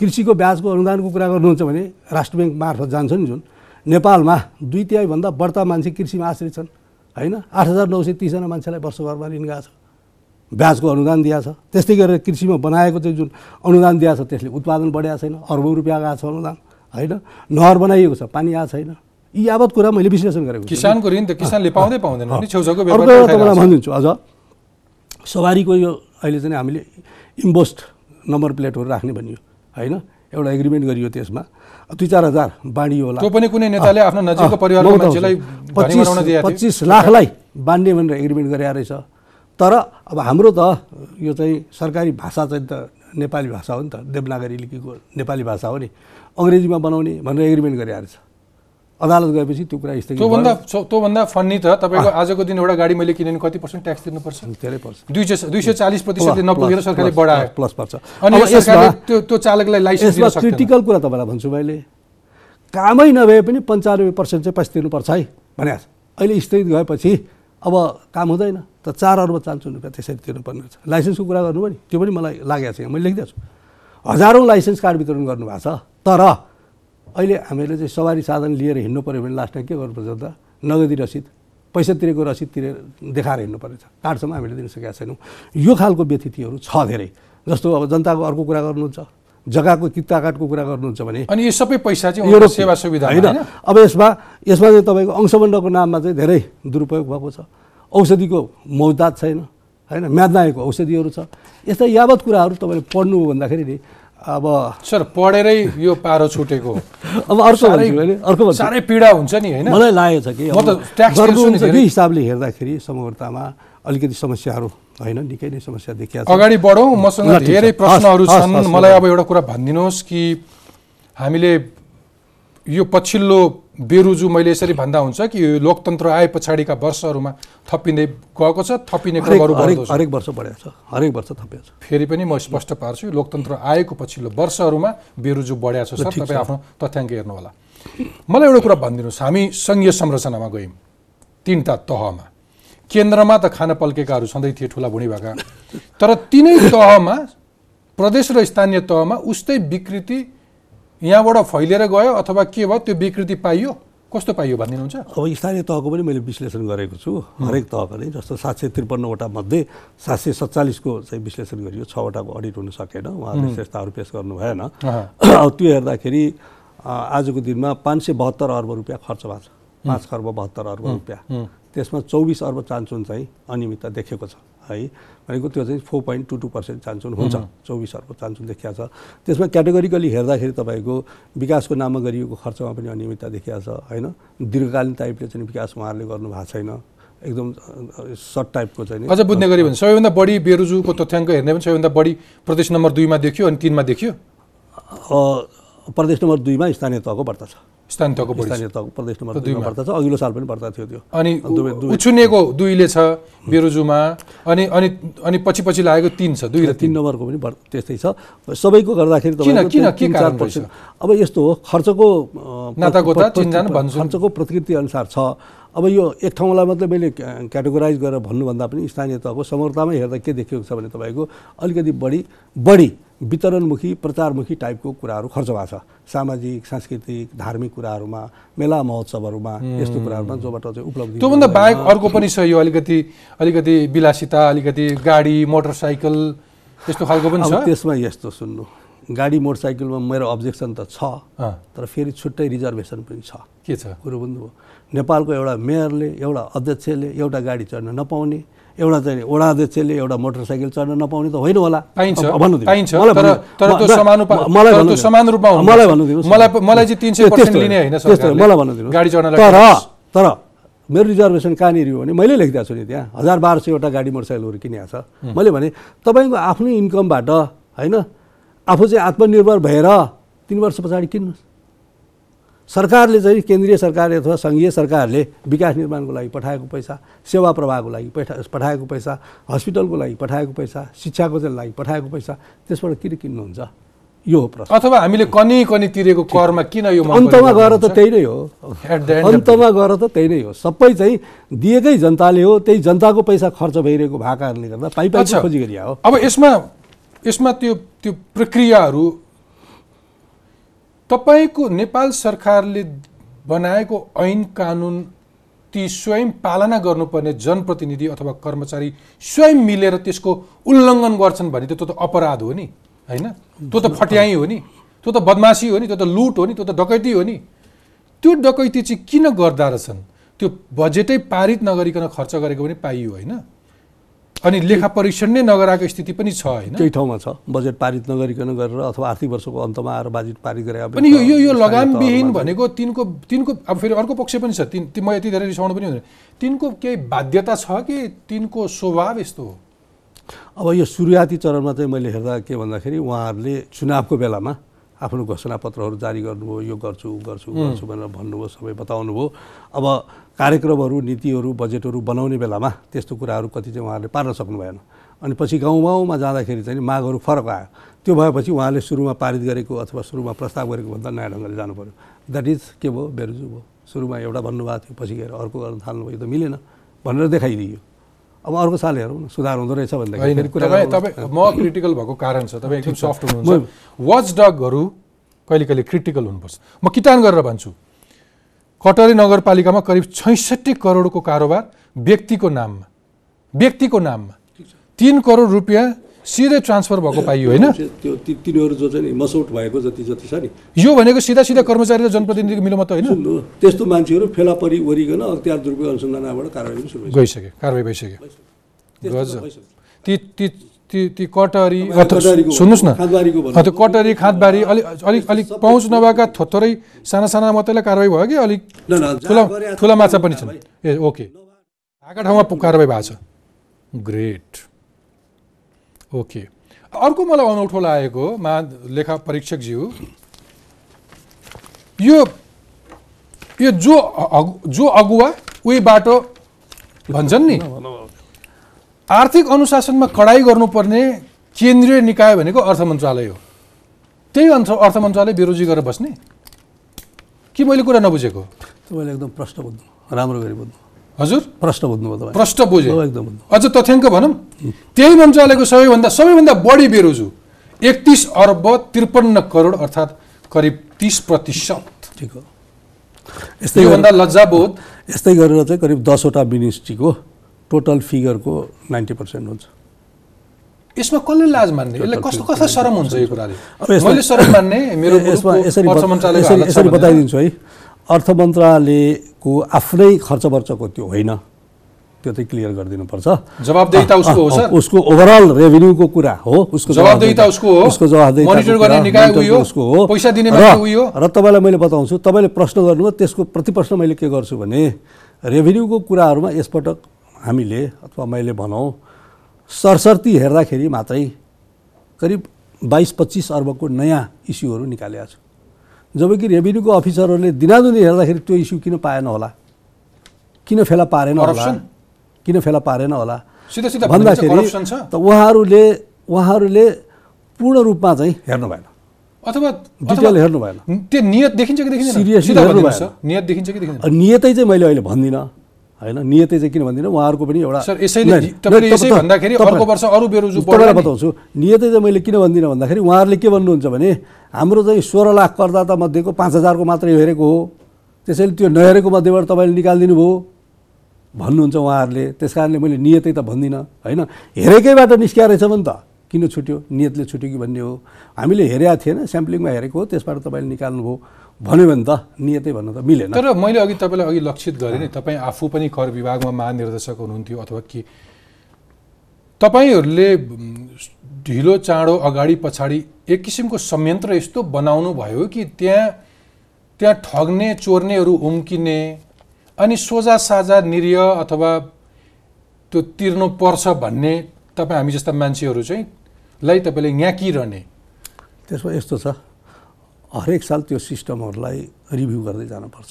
कृषिको ब्याजको अनुदानको कुरा गर्नुहुन्छ भने राष्ट्र ब्याङ्क मार्फत जान्छ नि जुन। नेपालमा दुई तिहाईभन्दा बढ्ता मान्छे कृषिमा आश्रित छन्। होइन? आठ हजार नौ सय तिसजना मान्छेलाई वर्षभरमा ऋण गएको छ। ब्याजको अनुदान दिएको छ। त्यस्तै गरेर कृषिमा बनाएको चाहिँ जुन अनुदान दिएको छ त्यसले उत्पादन बढाएको छैन अरबौँ रुपियाँ गएको छ अनुदान। होइन? नहर बनाइएको छ पानी आएको छैन। यी यावत कुरा मैले विश्लेषण गरेको किसानको ऋण त किसानले पाउँदै पाउँदैन अर्को एउटा तपाईँलाई भनिदिन्छु अझ। सवारीको यो अहिले चाहिँ हामीले इम्पोस्ट नम्बर प्लेटहरू राख्ने भनियो होइन? एउटा एग्रिमेन्ट गरियो त्यसमा। दुई चार हजार बाँडियो होला। त्यो पनि कुनै नेताले आफ्नो नजिकको परिवारको। मान्छेलाई पच्चिस पच्चिस लाखलाई बाँड्ने भनेर एग्रिमेन्ट गरे रहेछ। तर अब हाम्रो त यो चाहिँ सरकारी भाषा चाहिँ त नेपाली भाषा हो नि त। देवनागरी लिपिको नेपाली भाषा हो नि। अङ्ग्रेजीमा बनाउने भनेर एग्रिमेन्ट गरे रहेछ। अदालत गएपछि त्यो कुरा स्थगित त्योभन्दा त्योभन्दा फन्नी त तपाईँको आजको दिन एउटा गाडी मैले किने भने कति पर्सेन्ट ट्याक्स तिर्नुपर्छ। धेरै पर्छ। दुई सय दुई सय चालिस प्रतिशतले नपुगेर प्लस- सरकारले बढायो। प्लस पर्छ। अनि त्यो त्यो चालकलाई लाइसेन्स क्रिटिकल कुरा तपाईँलाई भन्छु मैले। कामै नभए पनि पन्चानब्बे पर्सेन्ट चाहिँ पैसा तिर्नुपर्छ है भने अहिले स्थगित गएपछि अब काम हुँदैन। त चार अर्ब चान्सु रुपियाँ त्यसरी तिर्नुपर्ने हुन्छ लाइसेन्सको कुरा गर्नुभयो नि त्यो पनि मलाई लागेको छ मैले लेखिदिएको छु। हजारौँ लाइसेन्स कार्ड वितरण गर्नुभएको छ तर अहिले हामीले चाहिँ सवारी साधन लिएर हिँड्नु पऱ्यो भने लास्टमा के गर्नुपर्छ त? नगदी रसिद पैसा तिरेको रसिद तिरेर देखाएर हिँड्नु पर्नेछ कार्डसम्म हामीले दिन सकेका छैनौँ। यो खालको व्यतिथिहरू छ धेरै। जस्तो अब जनताको अर्को कुरा गर्नुहुन्छ जग्गाको किता काटको कुरा गर्नुहुन्छ भने अनि यो सबै पैसा चाहिँ यो। सेवा सुविधा होइन? अब यसमा यसमा चाहिँ तपाईँको अंशबन्धको नाममा चाहिँ धेरै दुरुपयोग भएको छ। औषधिको मौताद छैन होइन? म्यादनाएको औषधिहरू छ। यस्ता यावत कुराहरू तपाईँले पढ्नु हो भन्दाखेरि नि अब सर पढेरै यो पारो छुटेको <laughs> अब अर्को अर्को साह्रै पीडा हुन्छ नि होइन मलाई लागेको छ कि म त अब ट्याक्स तिर्छु नि गर्नुहुन्छ धेरै। कि हिसाबले हेर्दाखेरि समग्रतामा अलिकति समस्याहरू होइन निकै नै समस्या देखिया अगाडि बढौँ मसँग। धेरै प्रश्नहरू छन् मलाई। अब एउटा कुरा भनिदिनुहोस् कि हामीले यो पछिल्लो बेरुजु मैले यसरी भन्दा हुन्छ कि यो लोकतन्त्र आए पछाडिका वर्षहरूमा थपिँदै गएको छ थपिने हरेक क्रमहरू वर्ष बढेको छ हरेक वर्ष थपेको छ। फेरि पनि म स्पष्ट पार्छु लोकतन्त्र आएको पछिल्लो वर्षहरूमा बेरुजु बढ्या छ सर। तपाईँ आफ्नो तथ्याङ्क हेर्नु होला मलाई एउटा कुरा भनिदिनुहोस् हामी सङ्घीय संरचनामा गयौँ तिनवटा तहमा। केन्द्रमा त खान पल्केकाहरू सधैँ थिए ठुला बुढी भएका तर तिनै तहमा प्रदेश र स्थानीय तहमा उस्तै विकृति यहाँबाट फैलिएर गयो अथवा के भयो त्यो विकृति पाइयो? कस्तो पाइयो भनिदिनुहुन्छ? अब स्थानीय तहको पनि मैले विश्लेषण गरेको छु हरेक तहको नै जस्तो सात सय त्रिपन्नवटा मध्ये सात सय सत्तालिसको चाहिँ विश्लेषण गरियो छवटाको अडिट हुन सकेन उहाँहरूले श्रेष्ठहरू पेस गर्नु भएन। त्यो हेर्दाखेरि आजको दिनमा पाँच सय बहत्तर अर्ब रुपियाँ खर्च भएको छ। पाँच खर्ब बहत्तर अर्ब रुपियाँ। त्यसमा चौबिस अर्ब चान्चुन चाहिँ अनियमितता देखेको छ। है। भनेको त्यो चाहिँ four point two two percent चान्चुन हुन्छ। चौबिस अर्ब चान्चुन देखिया छ। त्यसमा क्याटेगोरिकली हेर्दाखेरि तपाईँको विकासको नाममा गरिएको खर्चमा पनि अनियमितता देखिया छ होइन? दीर्घकालीन टाइपले चाहिँ विकास उहाँहरूले गर्नु भएको छैन। एकदम सर्ट टाइपको चाहिँ अझ बुझ्ने गरी भने सबैभन्दा बढी बेरुजुको तथ्याङ्क हेर्ने भने सबैभन्दा बढी प्रदेश नम्बर दुईमा देखियो अनि तिनमा देखियो? प्रदेश नम्बर दुईमा स्थानीय तहको बढ्ता छ। स्थानीय तहको। स्थानीय तहको प्रदेश नम्बर त दुईमा दुईमा। बढ्ता छ अघिल्लो साल पनि बढ्ता थियो त्यो। अनि उछुनिएको दुईले छ बेरुजुमा। अनि अनि अनि पछि पछि लागेको तिन छ दुई र तिन नम्बरको पनि त्यस्तै छ। सबैको गर्दाखेरि अब यस्तो हो खर्चको। खर्चको प्रकृति अनुसार छ। अब यो एक ठाउँलाई मात्रै मैले क्या- क्याटेगोराइज गरेर भन्नुभन्दा पनि स्थानीय तहको समग्रतामै हेर्दा के देखिएको छ भने तपाईँको अलिकति बढी बढी वितरणमुखी प्रचारमुखी टाइपको कुराहरू खर्च भएको छ सामाजिक सांस्कृतिक धार्मिक कुराहरूमा मेला महोत्सवहरूमा यस्तो कुराहरूमा जोबाट चाहिँ उपलब्धि त्योभन्दा। बाहेक अर्को पनि छ यो अलिकति अलिकति विलासिता अलिकति गाडी मोटरसाइकल यस्तो खालको पनि छ? त्यसमा यस्तो सुन्नु। गाडी मोटरसाइकलमा मेरो अब्जेक्सन त छ तर फेरि छुट्टै रिजर्भेसन पनि छ। के छ? कुरो बुझ्नुभयो? नेपालको एउटा मेयरले एउटा अध्यक्षले एउटा गाडी चढ्न नपाउने एउटा चाहिँ वडा अध्यक्षले एउटा मोटरसाइकल चढ्न नपाउने त होइन होला। पाइन्छ। मलाई तर भन्नु-। तर मेरो रिजर्भेसन कहाँनिर हो भने मैले लेखिदिएको छु नि त्यहाँ। हजार बाह्र सयवटा गाडी मोटरसाइकलहरू किनेको छ। मैले भने तपाईँको आफ्नै इन्कमबाट होइन आफू चाहिँ आत्मनिर्भर भएर तिन वर्ष पछाडि किन्नुहोस्। सरकारले चाहिँ केन्द्रीय सरकार अथवा सङ्घीय सरकारले विकास निर्माणको लागि पठाएको पैसा सेवा प्रवाहको लागि पठा पठाएको पैसा हस्पिटलको लागि पठाएको पैसा शिक्षाको चाहिँ लागि पठाएको पैसा त्यसबाट किन किन्नुहुन्छ? यो हो प्रश्न। अथवा हामीले कनी कनी तिरेको करमा किन यो अन्तमा गएर त त्यही नै हो। अन्तमा गएर त त्यही नै हो। सबै चाहिँ दिएकै जनताले हो त्यही जनताको पैसा खर्च भइरहेको भएको कारणले गर्दा पाइ। खोजी गरिया हो अब यसमा यसमा त्यो त्यो प्रक्रियाहरू तपाईँको नेपाल सरकारले बनाएको ऐन कानुन ती स्वयं पालना गर्नुपर्ने जनप्रतिनिधि अथवा कर्मचारी स्वयं मिलेर त्यसको उल्लङ्घन गर्छन् भने त त्यो त अपराध हो नि होइन? त्यो त फट्याइ हो नि त्यो त बदमासी हो नि त्यो त लुट हो नि त्यो त डकैती हो नि। त्यो डकैती चाहिँ किन गर्दा रहेछन्? त्यो बजेटै पारित नगरिकन खर्च गरेको पनि पाइयो होइन? अनि लेखा परीक्षण नै नगराएको स्थिति पनि छ होइन? केही ठाउँमा छ। बजेट पारित नगरिकन गरेर अथवा आर्थिक वर्षको अन्तमा आएर बजेट पारित गरे अनि यो यो यो लगामविहीन भनेको तिनको तिनको अब फेरि अर्को पक्ष पनि छ। तिन म यति धेरै रिसाउनु पनि हुँदैन। तिनको केही बाध्यता छ कि तिनको स्वभाव यस्तो हो? अब यो सुरुवाती चरणमा चाहिँ मैले हेर्दा के भन्दाखेरि उहाँहरूले चुनावको बेलामा आफ्नो घोषणापत्रहरू जारी गर्नुभयो यो गर्छु गर्छु गर्छु भनेर भन्नुभयो सबै बताउनु भयो अब कार्यक्रमहरू नीतिहरू बजेटहरू बनाउने बेलामा त्यस्तो कुराहरू कति चाहिँ उहाँहरूले पार्न सक्नु भएन अनि पछि गाउँ गाउँमा जाँदाखेरि चाहिँ मागहरू फरक आयो। त्यो भएपछि उहाँले सुरुमा पारित गरेको अथवा सुरुमा प्रस्ताव गरेको भन्दा नयाँ ढङ्गले जानु पऱ्यो द्याट इज के भयो? बेरुजु भयो सुरुमा एउटा भन्नुभएको थियो पछि गएर अर्को गर्न थाल्नुभयो त मिलेन भनेर देखाइदियो। अब अर्को साल हेरौँ न सुधार हुँदो रहेछ होइन। भनेदेखि कुरा तपाईँ गरौँ न। तपाईँ म क्रिटिकल भएको कारण छ। तपाईँ एकदम सफ्ट हुनुहुन्छ। वाच डगहरू कहिले कहिले क्रिटिकल हुनुपर्छ। म किटान गरेर भन्छु। कटरी नगरपालिकामा करिब छैसठी करोडको कारोबार व्यक्तिको नाममा व्यक्तिको नाममा तिन करोड रुपियाँ सिधै ट्रान्सफर भएको पाइयो होइन? तिनीहरू जो चाहिँ मसौट भएको जति जति छ नि। यो भनेको सिधा सिधा कर्मचारी र जनप्रतिनिधिको मिलोमत होइन? त्यस्तो मान्छेहरू फेला परि वरिकन अख्तियार दुरुपयोग अनुसन्धानबाट कारवाही पनि सुरु। गइसक्यो कारवाही भइसक्यो। गजब। त। ती ती ती कटरीको सुन्नुहोस् न। त्यो कटरी खाँदबारी अलिक अलिक अलिक पहुँच नभएका थोरै साना साना मात्रैलाई कारवाही भयो कि? अलिक ठुला ठुला माछा पनि। छन्। ए ओके। भएका ठाउँमा कारवाही भएको छ। ग्रेट। ओके। अर्को मलाई अनौठो लागेको मा लेखा परीक्षकज्यू यो यो जो अगु- जो अगुवा उही बाटो भन्छन् नि? आर्थिक अनुशासनमा कडाई गर्नुपर्ने केन्द्रीय निकाय भनेको अर्थ मन्त्रालय हो। त्यही अर्थ अर्थ मन्त्रालय बेरोजी गरेर बस्ने? कि मैले कुरा नबुझेको? तपाईँले एकदम प्रश्न बुझ्नु राम्रो गरी बुझ्नु। हजुर? प्रश्न बुझ्नुभयो तपाईँ। प्रष्ट बुझेँ। हो, एकदम अझ तथ्याङ्क भनौँ। त्यही मन्त्रालयको सबैभन्दा सबैभन्दा बढी बेरोजु एकतिस अर्ब त्रिपन्न करोड अर्थात् करिब तिस प्रतिशत। ठिक हो। यस्तै योभन्दा लज्जाबोध। यस्तै गरेर चाहिँ करिब दसवटा मिनिस्ट्रीको टोटल फिगरको नाइन्टी पर्सेन्ट हुन्छ। यसमा कसले लाज मान्ने? यसलाई कस्तो कस्तो शरम हुन्छ यो कुराले? मैले शरम मान्ने मेरो यसमा यसरी यसरी। बताइदिन्छु है। अर्थ मन्त्रालयको आफ्नै खर्च वर्चको त्यो होइन। त्यो चाहिँ क्लियर गरिदिनुपर्छ। जवाबदेहिता उसको हो सर। उसको ओभरअल रेभिन्यूको कुरा हो। उसको जवाबदेहिता उसको हो। उसको मोनिटर गर्ने निकाय हो। उसको हो। पैसा दिने हो। र तपाईँलाई मैले बताउँछु तपाईँले प्रश्न गर्नुभयो त्यसको प्रतिप्रश्न मैले के गर्छु भने रेभिन्यूको कुराहरूमा यसपटक हामीले अथवा मैले भनौँ सरसर्ती हेर्दाखेरि मात्रै करिब बाइस पच्चिस अर्बको नयाँ इस्युहरू निकालेका छु। जबकि रेभिन्यूको अफिसरहरूले दिनादिनै हेर्दाखेरि त्यो इस्यु किन पाएन होला? किन फेला पारेन होला? किन फेला पारेन होला? सिधा सिधा भन्दाखेरि त उहाँहरूले उहाँहरूले पूर्ण रूपमा चाहिँ हेर्नु भएन। अथवा डिटेल हेर्नु भएन। त्यो नियत देखिन्छ कि देखिन्छ नियतै चाहिँ मैले अहिले भन्दिनँ। होइन? नियतै चाहिँ किन भन्दिनँ? उहाँहरूको पनि एउटा तपाईँलाई। बताउँछु। नियतै चाहिँ मैले किन भन्दिनँ भन्दाखेरि उहाँहरूले के भन्नुहुन्छ भने हाम्रो चाहिँ सोह्र लाख करदाता मध्येको पाँच हजारको मात्रै हेरेको हो। त्यसैले त्यो नहेरेको मध्येबाट तपाईँले निकालिदिनु भयो। भन्नुहुन्छ उहाँहरूले। त्यस कारणले मैले नियतै त भन्दिनँ होइन? हेरेकैबाट निस्किया रहेछ भने त किन छुट्यो? नियतले छुट्यो कि भन्ने हो? हामीले हेरेका थिएन स्याम्पलिङमा हेरेको हो त्यसबाट तपाईँले निकाल्नुभयो। भन्यो भने त नियतै भन्नु त मिलेन। तर मैले अघि तपाईँलाई अघि लक्षित गरेँ नि तपाईँ आफू पनि कर विभागमा महानिर्देशक हुनुहुन्थ्यो अथवा के। तपाईँहरूले ढिलो चाँडो अगाडि पछाडि एक किसिमको संयन्त्र यस्तो बनाउनु भयो कि त्यहाँ त्यहाँ ठग्ने चोर्नेहरू उम्किने अनि सोझा साझा निरीह अथवा त्यो तिर्नु पर्छ भन्ने तपाईँ हामी जस्ता मान्छेहरू चाहिँ लाई तपाईँले याकिरहने त्यसमा यस्तो छ। हरेक साल त्यो सिस्टमहरूलाई रिभ्यू गर्दै जानुपर्छ।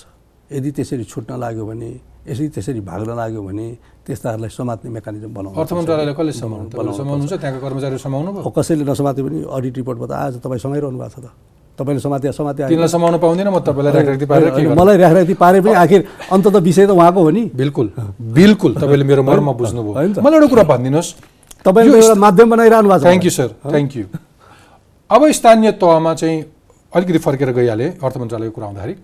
यदि त्यसरी छुट्न लाग्यो भने यसरी त्यसरी भाग्न लाग्यो भने त्यस्ताहरूलाई समात्ने मेकानिजम बनाउनु अर्थ मन्त्रालयले कसले समाउनुहुन्छ? त्यहाँको कर्मचारीहरू समाउनु भयो? कसैले नसमाते पनि अडिट रिपोर्टमा त आज तपाईँ समाइरहनु भएको छ त। तपाईँले समाते समाते। तिनलाई समाउनु पाउँदैन म तपाईँलाई राखराखी पारेर? मलाई राखराखी पारे पनि आखिर अन्त त विषय त उहाँको हो नि। बिल्कुल बिल्कुल तपाईँले मेरो मर्म बुझ्नुभयो? मलाई एउटा कुरा भनिदिनुहोस्। तपाईँले एउटा माध्यम बनाइरहनु भएको छ। Thank you sir thank you अब स्थानीय तहमा चाहिँ अलिकति फर्केर गइहालेँ अर्थ मन्त्रालयको कुरा आउँदाखेरि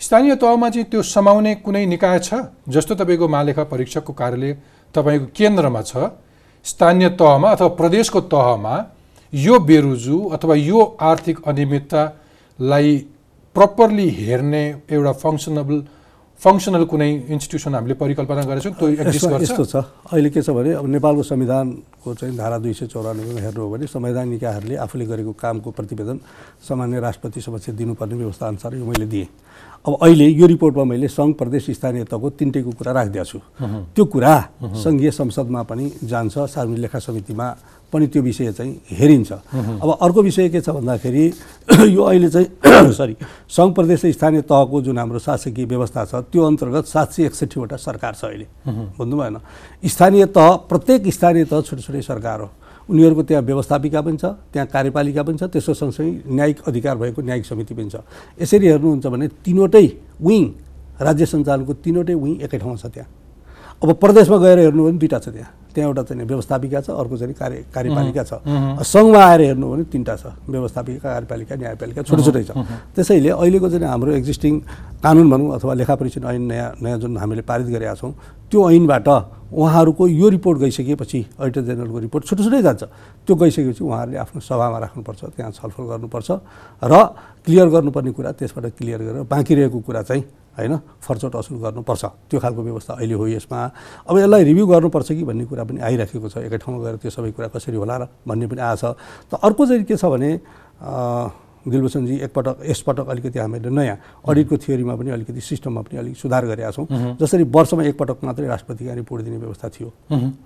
स्थानीय तहमा चाहिँ त्यो समाउने कुनै निकाय छ? जस्तो तपाईँको महालेखा परीक्षकको कार्यालय तपाईँको केन्द्रमा छ स्थानीय तहमा अथवा प्रदेशको तहमा यो बेरुजु अथवा यो आर्थिक अनियमिततालाई प्रपरली हेर्ने एउटा फङ्सनेबल फङ्सनल कुनै इन्स्टिट्युसन हामीले परिकल्पना गरेछौँ त्यो एक्जिस्ट यसमा गर्छ। यस्तो छ। अहिले के छ भने अब नेपालको संविधानको चाहिँ धारा दुई सय चौरानब्बेमा हेर्नु हो भने संवैधानिक निकायहरूले आफूले गरेको कामको प्रतिवेदन सामान्य राष्ट्रपति समक्ष दिनुपर्ने व्यवस्था अनुसार यो मैले दिएँ। अब अहिले यो रिपोर्टमा मैले सङ्घ प्रदेश स्थानीय तहको तिनटैको कुरा राखिदिएको छु। त्यो कुरा सङ्घीय संसदमा पनि जान्छ सार्वजनिक लेखा समितिमा पनि त्यो विषय चाहिँ हेरिन्छ। अब अर्को विषय के छ भन्दाखेरि <clears throat> यो अहिले चाहिँ <clears throat> सरी सङ्घ प्रदेश स्थानीय तहको जुन हाम्रो शासकीय व्यवस्था छ त्यो अन्तर्गत सात सय एकसट्ठीवटा सरकार छ अहिले। बुझ्नु भएन। स्थानीय तह प्रत्येक स्थानीय तह छुट्टै छुट्टै सरकार हो। उनीहरूको त्यहाँ व्यवस्थापिका पनि छ त्यहाँ कार्यपालिका पनि छ त्यसको सँगसँगै न्यायिक अधिकार भएको न्यायिक समिति पनि छ। यसरी हेर्नुहुन्छ भने तिनवटै विङ राज्य सञ्चालनको तिनवटै विङ एकै ठाउँमा छ त्यहाँ। अब प्रदेशमा गएर हेर्नु भने दुईवटा छ त्यहाँ। त्यहाँ एउटा चाहिँ व्यवस्थापिका छ अर्को चाहिँ कार्य कार्यपालिका छ। सङ्घमा आएर हेर्नु भने तिनवटा छ व्यवस्थापिका कार्यपालिका न्यायपालिका छुट्टै छुट्टै छ। त्यसैले अहिलेको चाहिँ हाम्रो एक्जिस्टिङ कानुन भनौँ अथवा लेखा परीक्षण ऐन नयाँ नयाँ जुन हामीले पारित गरेका छौँ त्यो ऐनबाट उहाँहरूको यो रिपोर्ट गइसकेपछि अडिटर जेनरलको रिपोर्ट छुट्टै छुट्टै जान्छ। त्यो गइसकेपछि उहाँहरूले आफ्नो सभामा राख्नुपर्छ त्यहाँ छलफल गर्नुपर्छ र क्लियर गर्नुपर्ने कुरा त्यसबाट क्लियर गरेर बाँकी रहेको कुरा चाहिँ होइन फर्चोट असुल गर्नुपर्छ। त्यो खालको व्यवस्था अहिले हो यसमा। अब यसलाई रिभ्यू गर्नुपर्छ कि भन्ने कुरा पनि आइराखेको छ। एकै ठाउँमा गएर त्यो सबै कुरा कसरी होला र भन्ने पनि आएको त अर्को चाहिँ के छ भने दिलभूषणजी एकपटक यसपटक अलिकति हामीले नयाँ अडिटको थियोरीमा पनि अलिकति सिस्टममा पनि अलिक सुधार गरेका छौँ। जसरी वर्षमा एकपटक मात्रै राष्ट्रपतिका रिपोर्ट दिने व्यवस्था थियो।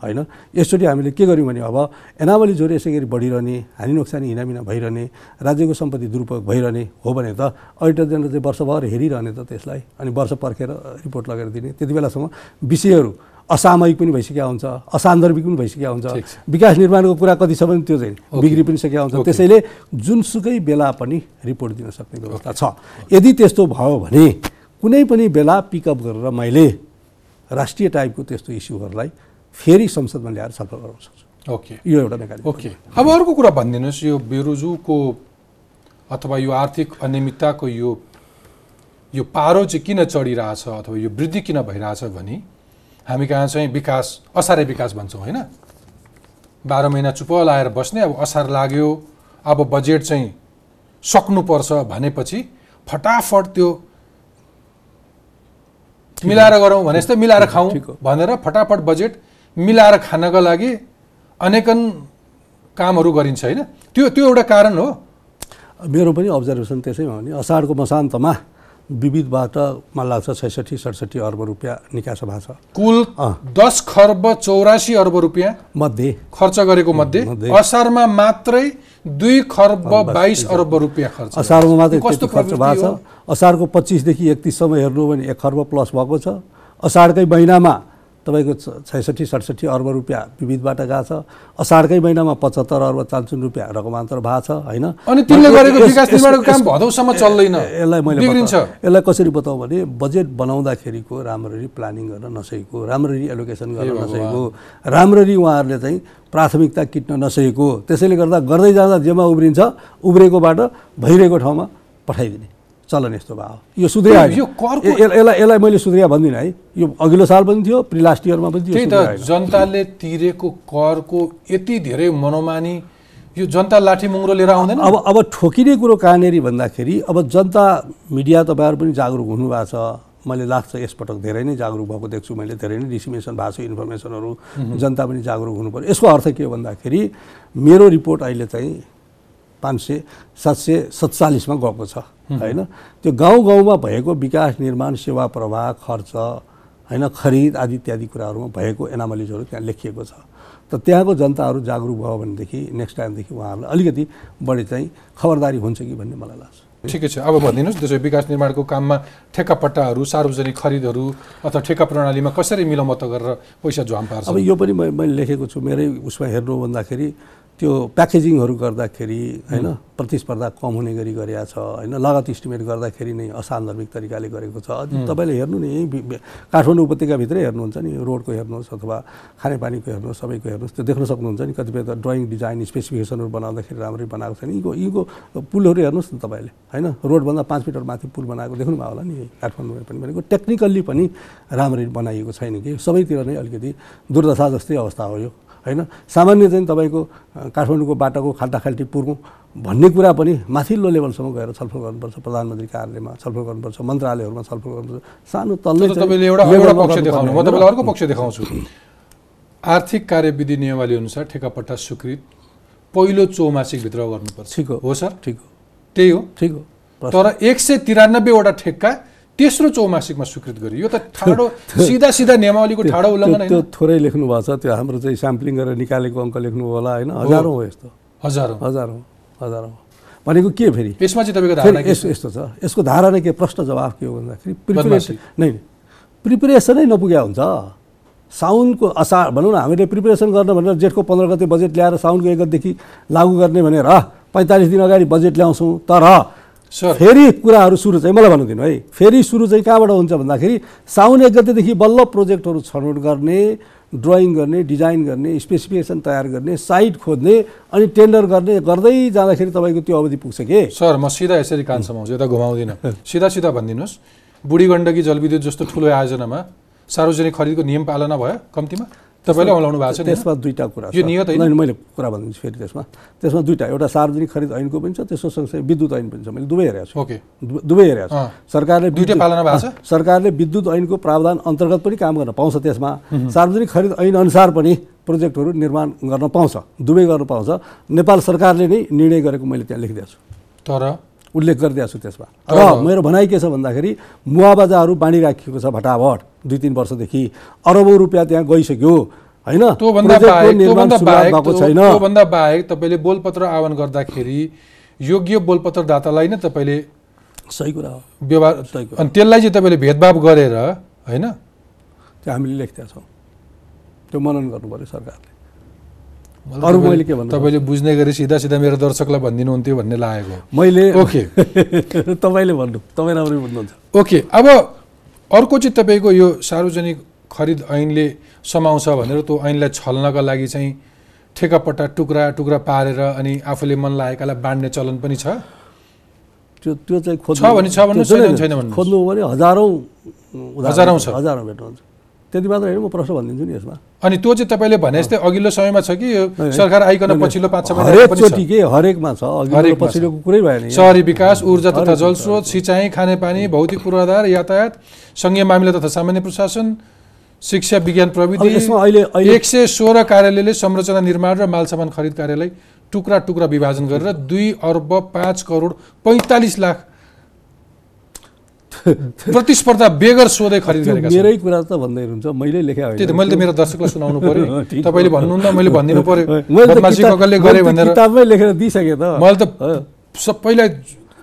होइन? यसचोटि हामीले के गर्यौँ भने अब एनावली ज्वरो यसै गरी बढिरहने हानि नोक्सानी हिनामिना भइरहने राज्यको सम्पत्ति दुरुपयोग भइरहने हो भने त अडिटर जेनरल चाहिँ वर्षभर हेरिरहने त त्यसलाई अनि वर्ष पर्खेर रिपोर्ट लगेर दिने। त्यति बेलासम्म विषयहरू असामयिक पनि भइसकेका हुन्छ असान्दर्भिक पनि भइसकेका हुन्छ। विकास निर्माणको कुरा कति छ भने त्यो चाहिँ बिग्रि पनि सकेका हुन्छ। त्यसैले जुनसुकै बेला पनि रिपोर्ट दिन सक्ने व्यवस्था छ। यदि त्यस्तो भयो भने कुनै पनि बेला पिकअप गरेर मैले राष्ट्रिय टाइपको त्यस्तो इस्युहरूलाई फेरि संसदमा ल्याएर छलफल गराउन सक्छु। ओके। यो एउटा मेकानिजम ओके। अब अर्को कुरा भनिदिनुहोस् यो बेरोजुको अथवा यो आर्थिक अनियमितताको यो यो पारो चाहिँ किन चढिरहेछ अथवा यो वृद्धि किन भइरहेछ भने हामी कहाँ चाहिँ विकास असारे विकास भन्छौँ होइन? बाह्र महिना चुप लाएर बस्ने अब असार लाग्यो अब बजेट चाहिँ सक्नुपर्छ भनेपछि फटाफट त्यो मिलाएर गरौँ भने जस्तै मिलाएर खाउँ। भनेर फटाफट बजेट मिलाएर खानको लागि अनेकन कामहरू गरिन्छ होइन? त्यो त्यो एउटा कारण हो। मेरो पनि अब्जर्भेसन त्यसैमा हो नि। असारको मसान्तमा विविधबाट मलाई लाग्छ छैसठी सडसठी अर्ब रुपियाँ निकास भएको छ। कुल। दस खर्ब चौरासी अर्ब रुपियाँ मध्ये। खर्च गरेको मध्ये। असारमा मात्रै दुई खर्ब बाइस अर्ब रुपियाँ खर्च। असारमा मात्रै कस्तो खर्च भएको छ। असारको पच्चिसदेखि एकतिससम्म हेर्नु हो भने एक खर्ब प्लस भएको छ। असारकै महिनामा तपाईँको छैसठी सडसठी अर्ब रुपियाँ विविधबाट गएको छ। असारकै महिनामा पचहत्तर अर्ब चान्चुन रुपियाँ रकमान्तर भएको छ होइन? अनि तिनले गरेको काम भदौसम्म चल्दैन। यसलाई मैले यसलाई कसरी बताउँ भने बजेट बनाउँदाखेरिको राम्ररी प्लानिङ गर्न नसकेको राम्ररी एलोकेसन गर्न। नसकेको राम्ररी उहाँहरूले चाहिँ प्राथमिकता किट्न नसकेको त्यसैले गर्दा गर्दै जाँदा जेमा उब्रिन्छ उब्रेकोबाट भइरहेको ठाउँमा पठाइदिने। चलन यस्तो भयो। यो सुध्रिया यसलाई यसलाई मैले सुध्रिया भन्दिनँ है। यो अघिल्लो साल पनि थियो प्रि लास्ट इयरमा पनि थियो। जनताले तिरेको करको यति धेरै मनोमानी यो जनता लाठी मुङ्रो लिएर आउँदैन? अब अब ठोकिने कुरो कहाँनिर भन्दाखेरि अब जनता मिडिया तपाईँहरू पनि जागरुक हुनुभएको छ। मैले लाग्छ यसपटक धेरै नै जागरुक भएको देख्छु मैले धेरै नै डिसिमेसन भएको छ इन्फर्मेसनहरू। जनता पनि जागरुक हुनु पऱ्यो यसको अर्थ के हो भन्दाखेरि मेरो रिपोर्ट अहिले चाहिँ पाँच सय सात सय सत्तालिसमा गएको छ। होइन? त्यो गाउँ गाउँमा भएको विकास निर्माण सेवा प्रवाह खर्च होइन खरिद आदि इत्यादि कुराहरूमा भएको एनामलिजहरू त्यहाँ लेखिएको छ। त त्यहाँको जनताहरू जागरुक भयो भनेदेखि नेक्स्ट टाइमदेखि उहाँहरूलाई अलिकति बढी चाहिँ खबरदारी हुन्छ कि भन्ने मलाई लाग्छ। ठिकै छ। अब भनिदिनुहोस् त्यसो विकास निर्माणको काममा ठेक्कापट्टाहरू सार्वजनिक खरिदहरू अथवा ठेक्का प्रणालीमा कसरी मिलमत्त गरेर पैसा झ्वाम पार्छ? अब यो पनि मैले लेखेको छु। मेरै उसमा हेर्नु भन्दाखेरि त्यो प्याकेजिङहरू गर्दाखेरि होइन प्रतिस्पर्धा कम हुने गरी गरेका छ होइन लागत इस्टिमेट गर्दाखेरि नै असान्दर्भिक तरिकाले गरेको छ। अनि तपाईँले हेर्नु नि काठमाडौँ उपत्यकाभित्रै हेर्नुहुन्छ नि रोडको हेर्नुहोस् अथवा खानेपानीको हेर्नुहोस् सबैको हेर्नुहोस् त्यो देख्न सक्नुहुन्छ नि कतिपय त ड्रइङ डिजाइन स्पेसिफिकेसनहरू बनाउँदाखेरि राम्ररी बनाएको छैन यीको यीको पुलहरू हेर्नुहोस् न तपाईँले होइन रोडभन्दा पाँच मिटर माथि पुल बनाएको देख्नुभयो होला नि काठमाडौँमा पनि भनेको। टेक्निकल्ली पनि राम्ररी बनाइएको छैन कि सबैतिर नै अलिकति दुर्दशा जस्तै अवस्था हो यो। होइन? सामान्य चाहिँ तपाईँको काठमाडौँको बाटोको खाल्टाखाल्टी पुर्नु भन्ने कुरा पनि माथिल्लो लेभलसम्म गएर छलफल गर्नुपर्छ प्रधानमन्त्री कार्यालयमा छलफल गर्नुपर्छ मन्त्रालयहरूमा छलफल गर्नुपर्छ। सानो तल्लो तपाईँलाई अर्को पक्ष देखाउँछु। आर्थिक कार्यविधि नियमावली अनुसार ठेकापट्टा स्वीकृत पहिलो चौमासिकभित्र गर्नुपर्छ। ठिक हो सर? ठिक हो। त्यही हो। ठिक हो। तर एक सय तिरानब्बेवटा ठेक्का तेस्रो चौमासिकमा स्वीकृत गरियो। यो त <laughs> ठाडो सिधा सिधा नियमावलीको ठाडो उल्लङ्घन त्यो- थोरै लेख्नु भएको छ त्यो हाम्रो चाहिँ स्याम्पलिङ गरेर निकालेको अङ्क लेख्नु होला होइन। हजारौँ हो यस्तो। हजारौँ। हजारौँ हजारौँ। भनेको के फेरि? यसमा चाहिँ तपाईँको यस्तो यस्तो छ। यसको धारणा के? प्रश्न जवाफ के हो भन्दाखेरि। प्रिपरेसन नै प्रिपरेसनै नपुग्या हुन्छ। साउनको असार भनौँ न हामीले प्रिपरेसन गर्न भनेर जेठको पन्ध्र गते बजेट ल्याएर साउनको एक गतेदेखि लागू गर्ने भनेर पैँतालिस दिन अगाडि बजेट ल्याउँछौँ। तर फेरि कुराहरू सुरु चाहिँ मलाई भन्नु दिनु है। फेरि सुरु चाहिँ कहाँबाट हुन्छ भन्दाखेरि साउन एक गतेदेखि बल्ल प्रोजेक्टहरू छनौट गर्ने ड्रइङ गर्ने डिजाइन गर्ने स्पेसिफिकेसन तयार गर्ने साइट खोज्ने अनि टेन्डर गर्ने गर्दै जाँदाखेरि तपाईँको त्यो अवधि पुग्छ के? सर म सिधा यसरी कान समाउँछु यता घुमाउँदिनँ। सिधा सिधा भनिदिनुहोस्। बुढी गण्डकी जलविद्युत जस्तो ठुलो आयोजनामा सार्वजनिक खरिदको नियम पालना भयो कम्तीमा? तपाईँले औलाउनु भएको छ? त्यसमा दुईवटा कुरा छ। यो नियत होइन? मैले कुरा भनिदिन्छु फेरि त्यसमा। त्यसमा दुईवटा एउटा सार्वजनिक खरिद ऐनको पनि छ त्यसको सँगसँगै विद्युत ऐन पनि छ। मैले दुवै हेरेको छु। ओके। दुवै हेरेको छु। सरकारले पालना भएको छ? सरकारले विद्युत ऐनको प्रावधान अन्तर्गत पनि काम गर्न पाउँछ त्यसमा। सार्वजनिक खरिद ऐन अनुसार पनि प्रोजेक्टहरू निर्माण गर्न पाउँछ। दुवै गर्न पाउँछ। नेपाल सरकारले नै निर्णय गरेको मैले त्यहाँ लेखिदिएको छु। तर उल्लेख गरिदिएको छु त्यसमा। र मेरो भनाइ के छ भन्दाखेरि मुवाबाजाहरू बाँडिराखिएको छ भटाभट दुई तिन वर्षदेखि। अरबौँ रुपियाँ त्यहाँ गइसक्यो होइन? त्योभन्दा बाहेक तपाईँले बोलपत्र आह्वान गर्दाखेरि योग्य बोलपत्रदातालाई नै तपाईँले सही कुरा हो। व्यवहार अनि त्यसलाई चाहिँ तपाईँले भेदभाव गरेर होइन? त्यो हामीले लेख्दिया छौँ। त्यो मनन गर्नु पऱ्यो सरकारले। अरू तपाईँले- मैले के भन्नु तपाईँले बुझ्ने गरी सिधा सिधा मेरो दर्शकलाई भनिदिनुहुन्थ्यो भन्ने लागेको मैले ओके तपाईँले भन्नु तपाईँ राम्रै भन्नुहुन्छ ओके अब अर्को चाहिँ तपाईँको यो सार्वजनिक खरिद ऐनले समाउँछ भनेर त्यो ऐनलाई छल्नका लागि चाहिँ ठेकापट्टा टुक्रा टुक्रा पारेर अनि आफूले मन लागेकालाई बाँड्ने चलन पनि छ त्यो त्यो चाहिँ खोज्नु छ भने छ त्यो छैन भने। खोज्नु भने हजारौँ हजारौँ छ। हजारौँ भेट्नुहुन्छ त्यति मात्र होइन म प्रश्न भनिदिन्छु नि यसमा अनि त्यो चाहिँ तपाईँले भने जस्तै अघिल्लो समयमा छ कि यो। सरकार आइकन पछिल्लो पाँच छ महिना हरेक पनि छ चोटि के हरेकमा छ छ। पछिल्लोको कुरै भएन। सहरी विकास ऊर्जा तथा हरेक जलस्रोत सिँचाइ खानेपानी भौतिक पूर्वाधार यातायात सङ्घीय मामिला तथा सामान्य प्रशासन शिक्षा विज्ञान प्रविधि यसमा अहिले अहिले एक सय सोह्र कार्यालयले संरचना निर्माण र माल सामान खरिद कार्यालय टुक्रा टुक्रा विभाजन गरेर दुई अर्ब पाँच करोड पैँतालिस लाख <laughs> प्रतिस्पर्धा बेगर सोधै खरिद गरेका छन्। मेरै कुरा त भन्दै हुनुहुन्छ। मैले लेखे होइन त्यही त मैले त मेरो दर्शकलाई सुनाउनु पर्यो। <laughs> तपाईँले भन्नुहुन्न मैले भनिदिनु पर्यो। <laughs> बदमासी ककलले गरे भनेर किताबमै लेखेर दिइसकेँ त। मैले त। सबैलाई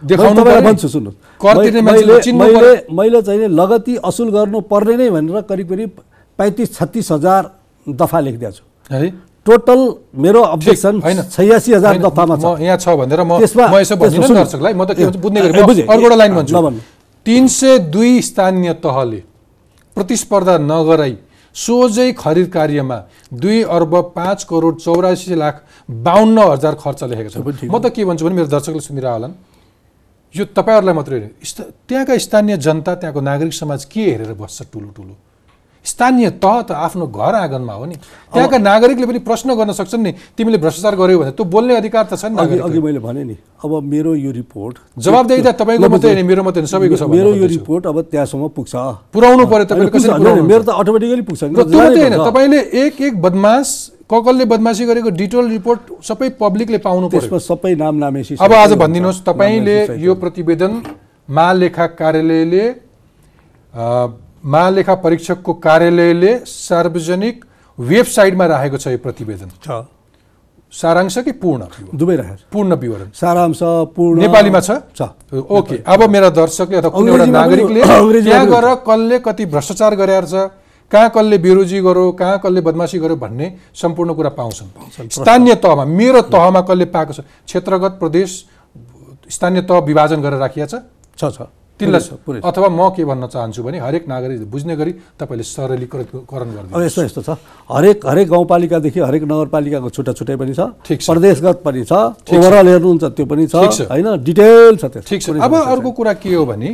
देखाउनु पर्यो। भन्छु सुन्नु कर तिर्ने मान्छेले चिन्नु मैले मैले चाहिँ लगती असुल गर्नु पर्ने नै भनेर करिब करिब पैँतिस छत्तिस हजार दफा लेखिदिएको छु। है? टोटल मेरो अब्जेक्सन। छयासी हजार दफामा छ। यहाँ छ भनेर म यसो सुन्नु। दर्शकलाई। म त के भन्छ बुझ्ने गरी। अर्को एउटा लाइन भन्छु। तिन सय दुई स्थानीय तहले प्रतिस्पर्धा नगराई सोझै खरिद कार्यमा दुई अर्ब पाँच करोड चौरासी लाख बाहन्न हजार खर्च लेखेको छ म त के भन्छु भने मेरो दर्शकले सुनिरह होलान् यो तपाईँहरूलाई मात्रै होइन। त्यहाँका स्थानीय जनता त्यहाँको नागरिक समाज के हेरेर बस्छ ठुलो ठुलो स्थानीय तह त आफ्नो घर आँगनमा हो नि त्यहाँका नागरिकले पनि प्रश्न गर्न सक्छन् नि तिमीले भ्रष्टाचार गर्यौ भने त्यो बोल्ने अधिकार त छ नि अघि मैले भने नि अब मेरो यो रिपोर्ट जवाबदेही त तपाईँको मात्रै। होइन मेरो मात्रै सबैको छ मेरो यो। रिपोर्ट अब त्यहाँसम्म पुग्छ पुऱ्याउनु पर्यो तपाईँले कसरी मेरो त अटोमेटिकली पुग्छ त्यो मात्रै होइन। तपाईँले एक एक बदमास ककलले बदमासी गरेको डिटेल रिपोर्ट सबै पब्लिकले पाउनु त्यसमा सबै नाम नामेसी अब आज भनिदिनुहोस्। तपाईँले यो। प्रतिवेदन महालेखा कार्यालयले महालेखा परीक्षकको कार्यालयले सार्वजनिक वेबसाइटमा राखेको छ यो प्रतिवेदन। छ। सारांश कि पूर्ण? दुवै राखेको छ पूर्ण विवरण। सारांश पूर्ण। नेपालीमा छ? छ। ओके अब मेरा दर्शकले अथवा कुनै एउटा नागरिकले त्यहाँ गएर कसले कति भ्रष्टाचार गरेर छ? कहाँ कसले बेरोजी गर्यो कहाँ कसले बदमासी गर्यो भन्ने सम्पूर्ण कुरा पाउँछन्। स्थानीय तहमा मेरो तहमा कसले पाएको छ? क्षेत्रगत प्रदेश स्थानीय तह विभाजन गरेर राखिएको छ? छ छ। तिनलाई। अथवा म के भन्न चाहन्छु भने हरेक नागरिक बुझ्ने गरी तपाईँले सरलीकरण गरिदिनु अब यस्तो यस्तो छ हरेक हरेक गाउँपालिकादेखि हरेक नगरपालिकाको छुट्टा छुट्टै पनि छ ठिक छ। प्रदेशगत पनि छ। ओभरअल हेर्नुहुन्छ त्यो पनि छ। होइन डिटेल छ त्यो ठिक छ अब अर्को कुरा के हो भने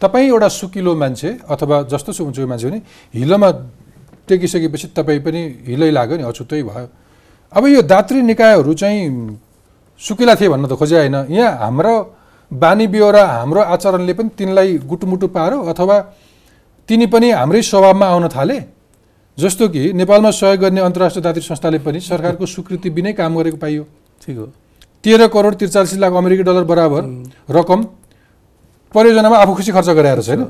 तपाईँ एउटा सुकिलो मान्छे अथवा जस्तो सुन्छु मान्छे भने हिलोमा टेकिसकेपछि तपाईँ पनि हिलै लाग्यो नि अछुतै भयो अब यो दात्री निकायहरू चाहिँ सुकिला थिए भन्न त खोजे होइन यहाँ हाम्रो बानी बेहोरा हाम्रो आचरणले पनि तिनलाई गुटुमुटु पारो अथवा तिनी पनि हाम्रै स्वभावमा आउन थाले। जस्तो कि नेपालमा सहयोग गर्ने अन्तर्राष्ट्रिय दात्री संस्थाले पनि सरकारको स्वीकृति बिनै काम गरेको पाइयो। ठिक हो। तेह्र करोड त्रिचालिस लाख अमेरिकी डलर बराबर रकम परियोजनामा आफू खुसी खर्च गराएर छैन।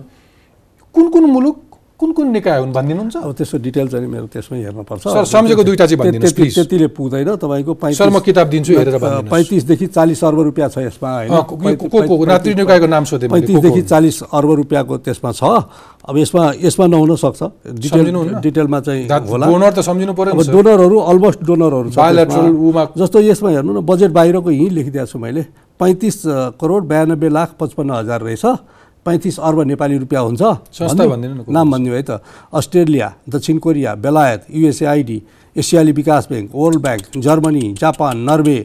कुन कुन मुलुक कुन कुन निकाय हुन् भनिदिनुहुन्छ? अब त्यसको डिटेल चाहिँ मेरो त्यसमै हेर्नुपर्छ सर, सम्झेको चाहिँ भनिदिनुहोस्, त्यति- प्लिज। त्यतिले पुग्दैन तपाईँको सर म किताब दिन्छु हेरेर पैँतिसदेखि चालिस अर्ब रुपियाँ छ यसमा होइन? नात्री निकायको नाम सोधेँ पैँतिसदेखि? चालिस अर्ब रुपियाँको त्यसमा छ। अब यसमा यसमा नहुन सक्छ। डिटेल? डिटेलमा चाहिँ होला। डोनर त सम्झिनु पर्यो अब। डोनरहरू अलमोस्ट डोनरहरू छ जस्तो यसमा हेर्नु न बजेट बाहिरको यहीँ लेखिदिएको छु मैले। पैँतिस करोड बयानब्बे लाख पचपन्न हजार रहेछ। पैँतिस अर्ब नेपाली रुपियाँ हुन्छ। नाम भनिदियो है त। अस्ट्रेलिया दक्षिण कोरिया बेलायत युएसएआइडी एसियाली विकास bank world bank Germany Japan Norway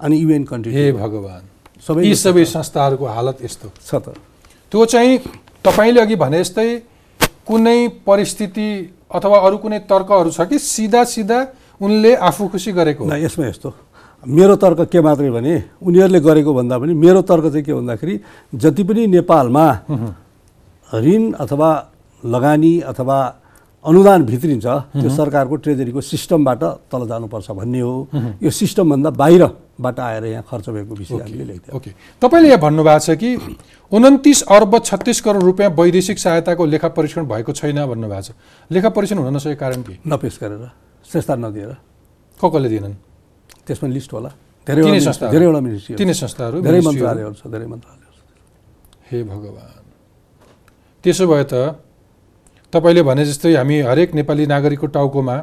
अनि युएन कन्ट्री। हे भगवान्। सबै यी सबै संस्थाहरूको हालत यस्तो। छ त। त्यो चाहिँ तपाईँले अघि भने जस्तै कुनै परिस्थिति अथवा अरू कुनै तर्कहरू छ कि सिधा सिधा उनले आफू खुसी गरेको यसमा यस्तो। मेरो तर्क के मात्रै भने उनीहरूले गरेको भन्दा पनि मेरो तर्क चाहिँ के भन्दाखेरि जति पनि नेपालमा ऋण अथवा लगानी अथवा अनुदान भित्रिन्छ त्यो सरकारको ट्रेजरीको सिस्टमबाट तल जानुपर्छ भन्ने हो। यो सिस्टमभन्दा बाहिरबाट आएर यहाँ खर्च भएको विषय हामीले लेख्थ्यौँ ओके। तपाईँले यहाँ भन्नुभएको छ कि उन्तिस अर्ब छत्तिस करोड रुपियाँ वैदेशिक सहायताको लेखा परीक्षण भएको छैन भन्नुभएको छ। लेखा परीक्षण हुन नसकेको कारण के? नपेस गरेर सेस्ता नदिएर। को कसले दिएनन्? त्यसमा लिस्ट होला। संस्थाहरू? मिनिस्ट्री- धेरैवटा मिनिस्ट्री तिनै संस्थाहरू धेरै। मन्त्रालयहरू छ धेरै मन्त्रालयहरू छ हे भगवान्। त्यसो भए त तपाईँले भने जस्तै हामी हरेक नेपाली नागरिकको टाउकोमा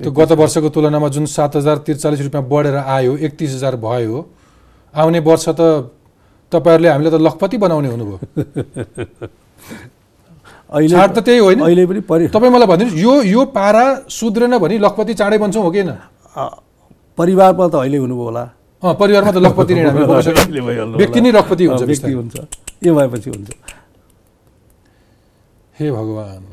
त्यो गत वर्षको तुलनामा जुन सात हजार त्रिचालिस रुपियाँ बढेर आयो एकतिस हजार भयो आउने वर्ष त तपाईँहरूले हामीलाई त लखपति बनाउने हुनुभयो। <laughs> अहिले छाड त त्यही होइन। अहिले पनि परि तपाईँ मलाई भनिदिनुहोस् यो यो पारा सुध्रेन भने लखपति चाँडै बन्छौँ हो कि परिवारमा त अहिले हुनुभयो होला। अँ परिवारमा त लखपति व्यक्ति। नै लखपति हुन्छ व्यक्ति। हुन्छ। यो भएपछि हुन्छ। हे भगवान्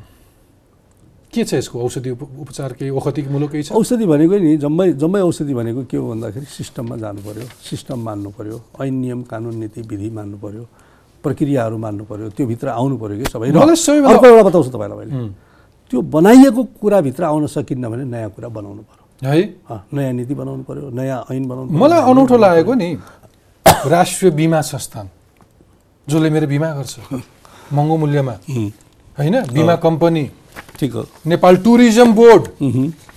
के छ यसको औषधि उप- उपचार केही ओखतिमूलक केही छ? औषधि भनेको नि जम्मै जम्मै औषधि भनेको के हो भन्दाखेरि सिस्टममा जानु पर्यो सिस्टम मान्नु पर्यो ऐन नियम कानुन नीति विधि मान्नु पर्यो प्रक्रियाहरू मान्नु पर्यो त्यो भित्र आउनु पर्यो कि सबै अर्को एउटा बताउँछु तपाईँलाई मैले। त्यो बनाइएको कुराभित्र आउन सकिन्न भने नयाँ कुरा बनाउनु पर्यो। है? नयाँ नीति बनाउनु पर्यो नयाँ ऐन बनाउनु मलाई अनौठो लागेको नि राष्ट्रिय बिमा संस्थान जसले मेरो बिमा गर्छ महँगो मूल्यमा। होइन? बिमा कम्पनी। ठिक हो। Nepal tourism board.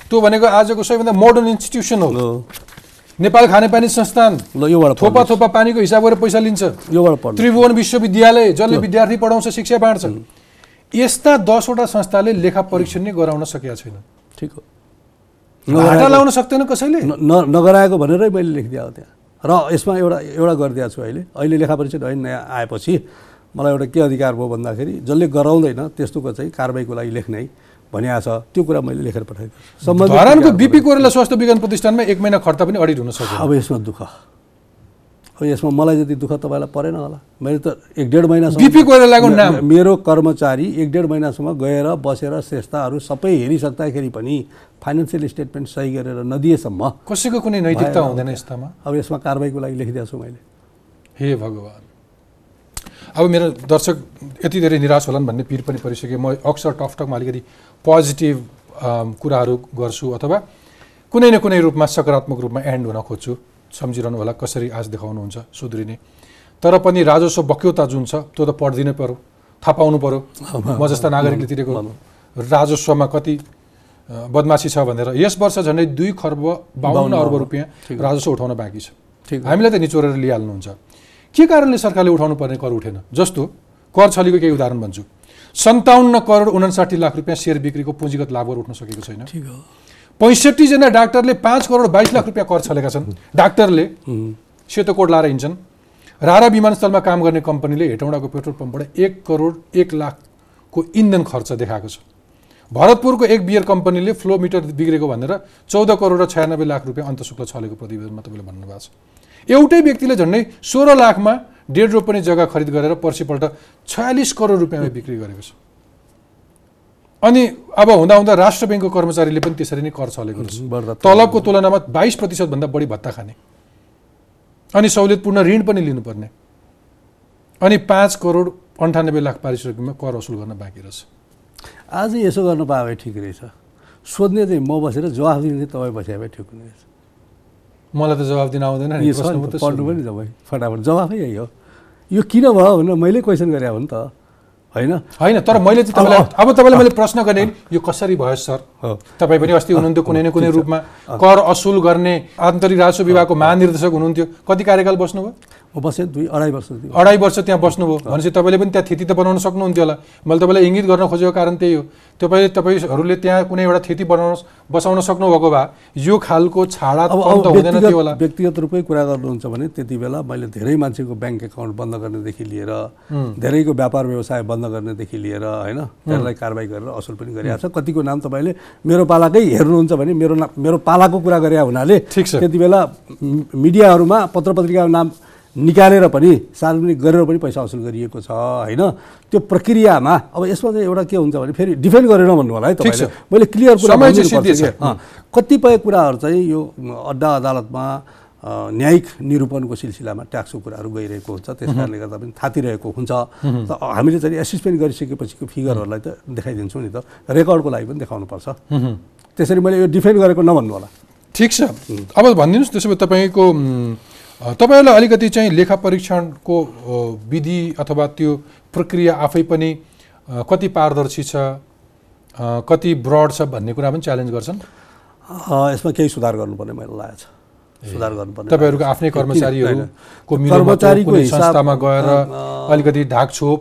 त्यो भनेको आजको सबैभन्दा मोडर्न इन्स्टिट्युसन हो। नेपाल खानेपानी संस्थान। ल योबाट थोपा। थोपा पानीको हिसाब गरेर पैसा लिन्छ। योबाट त्रिभुवन विश्वविद्यालय जसले विद्यार्थी पढाउँछ शिक्षा बाँड्छ। यस्ता दसवटा संस्थाले लेखा परीक्षण नै गराउन सकेका छैन ठिक हो। घाटा लाउन सक्दैन कसैले? न- नगराएको भनेरै मैले लेखिदिएको त्यहाँ र यसमा एउटा एउटा गरिदिएको छु अहिले। अहिले लेखा परीक्षण ऐन नयाँ आएपछि मलाई एउटा के अधिकार भयो भन्दाखेरि जसले गराउँदैन त्यस्तोको चाहिँ कारवाहीको लागि लेख्ने है भनिएको छ। त्यो कुरा मैले लेखेर पठाएको धरानको विज्ञापन- बिपी कोइराला स्वास्थ्य विज्ञान प्रतिष्ठानमा एक महिना खर्च पनि अडिट हुन सक्यो। अब यसमा दुःख। अब यसमा मलाई जति दुःख तपाईँलाई परेन होला। मैले त एक डेढ महिनासम्म बिपी कोइरालाको मे- नाम? मेरो कर्मचारी एक डेढ महिनासम्म गएर बसेर श्रेष्ठहरू सबै हेरिसक्दाखेरि पनि फाइनेन्सियल स्टेटमेन्ट सही गरेर नदिएसम्म कसैको कुनै नैतिकता हुँदैन यस्तामा? अब यसमा कारवाहीको लागि लेखिदिएको छु मैले। हे भगवान्। अब मेरो दर्शक यति धेरै निराश होलान् भन्ने पिर पनि परिसक्यो। म अक्सर टकटकमा अलिकति पोजिटिभ कुराहरू गर्छु अथवा कुनै न कुनै रूपमा सकारात्मक रूपमा एन्ड हुन खोज्छु। सम्झिरहनु होला कसरी आज देखाउनुहुन्छ सुध्रिने। तर पनि राजस्व बक्यौता जुन छ त्यो त पढिदिनै पऱ्यो थाहा पाउनु पऱ्यो म जस्ता नागरिकले तिरेको राजस्वमा कति बदमासी छ भनेर। यस वर्ष झन्डै दुई खर्ब बाहन्न अर्ब रुपियाँ राजस्व उठाउन बाँकी छ। हामीलाई त निचोरेर लिइहाल्नुहुन्छ। के कारणले सरकारले उठाउनु पर्ने कर उठेन? जस्तो कर छलीको केही उदाहरण भन्छु। सन्ताउन्न करोड उनासाठी लाख रुपियाँ सेयर बिक्रीको पुँजीगत लाभहरू उठ्न सकेको छैन। पैँसठीजना डाक्टरले पाँच करोड बाइस लाख रुपियाँ कर छलेका छन्। डाक्टरले सेतो कोट लाएर हिँड्छन्। रारा विमानस्थलमा काम गर्ने कम्पनीले हेटौँडाको पेट्रोल पम्पबाट एक करोड एक लाखको इन्धन खर्च देखाएको छ। भरतपुरको एक बियर कम्पनीले फ्लो मिटर बिग्रेको भनेर चौध करोड र छयानब्बे लाख रुपियाँ अन्तशुल्क छलेको प्रतिवेदनमा तपाईँले भन्नुभएको छ। एउटै व्यक्तिले झन्डै सोह्र लाखमा डेढ रोपनी जग्गा खरिद गरेर पर्सिपल्ट छयालिस करोड रुपियाँमा बिक्री गरेको छ। अनि अब हुँदा हुँदा राष्ट्र ब्याङ्कको कर्मचारीले पनि त्यसरी नै कर छलेको रहेछ। तलबको तुलनामा बाइस प्रतिशतभन्दा बढी भत्ता खाने। अनि सहुलियतपूर्ण ऋण पनि लिनुपर्ने। अनि पाँच करोड अन्ठानब्बे लाख पारिश्रमिकमा कर वसुल गर्न बाँकी रहेछ। आज यसो गर्नु पाए भए ठिक रहेछ। सोध्ने चाहिँ म बसेर जवाफ दिने चाहिँ तपाईँ बसे भए ठिक हुने रहेछ। मलाई त जवाब दिन आउँदैन पढ्नु। पनि तपाईँ फटाफट जवाफै यही हो। यो किन भयो भनेर मैले क्वेसन गरे हो नि त। होइन? होइन तर मैले चाहिँ तपाईँलाई अब तपाईँलाई मैले प्रश्न गरेँ यो कसरी भयो सर? हो। तपाईँ पनि अस्ति हुनुहुन्थ्यो कुनै न कुनै रूपमा कर असुल गर्ने आन्तरिक राजस्व विभागको महानिर्देशक हुनुहुन्थ्यो। कति कार्यकाल बस्नुभयो? बसेँ दुई अढाई वर्ष अढाई वर्ष त्यहाँ बस्नुभयो। भनेपछि तपाईँले पनि त्यहाँ थिति त बनाउन सक्नुहुन्थ्यो होला। मैले तपाईँलाई इङ्गित गर्न खोजेको कारण त्यही हो। तपाईँले तपाईँहरूले त्यहाँ कुनै एउटा थिति बनाउन बसाउन सक्नुभएको भए यो खालको छाडा हुँदैन थियो होला। व्यक्तिगत रूपमै कुरा गर्नुहुन्छ भने त्यति बेला मैले धेरै मान्छेको ब्याङ्क एकाउन्ट बन्द गर्नेदेखि लिएर धेरैको व्यापार व्यवसाय बन्द गर्नेदेखि लिएर होइन त्यसलाई कारवाही गरेर असुल पनि गरिरहेको छ। कतिको नाम तपाईँले मेरो पालाकै हेर्नुहुन्छ भने मेरो ना मेरो पालाको कुरा गरे हुनाले ठिक छ। त्यति बेला मिडियाहरूमा पत्र पत्रिकाको नाम निकालेर पनि सार्वजनिक गरेर पनि पैसा असुल गरिएको छ होइन? त्यो प्रक्रियामा अब यसमा चाहिँ एउटा के हुन्छ भने फेरि डिफेन्ड गरेन भन्नु होला है। तपाईँले। मैले क्लियर कुरा कतिपय कुराहरू चाहिँ यो अड्डा अदालतमा न्यायिक निरूपणको सिलसिलामा ट्याक्सको कुराहरू गइरहेको हुन्छ। त्यस कारणले गर्दा पनि थातिरहेको हुन्छ। त हामीले चाहिँ एसेसमेन्ट गरिसकेपछिको फिगरहरूलाई त देखाइदिन्छौँ नि त। रेकर्डको लागि पनि देखाउनुपर्छ। त्यसरी मैले यो डिफेन्ड गरेको नभन्नु होला। ठिक छ। अब भनिदिनुहोस् त्यसो भए तपाईँको तपाईँहरूलाई अलिकति चाहिँ लेखा परीक्षणको विधि अथवा त्यो प्रक्रिया आफै पनि कति पारदर्शी छ कति ब्रड छ भन्ने कुरा पनि च्यालेन्ज गर्छन्? यसमा केही सुधार गर्नुपर्ने मैले लागेको छ। सुधार गर्नुपर्ने तपाईँहरूको। आफ्नै कर्मचारीहरूको कर्मचारीको संस्थामा गएर अलिकति ढाकछोप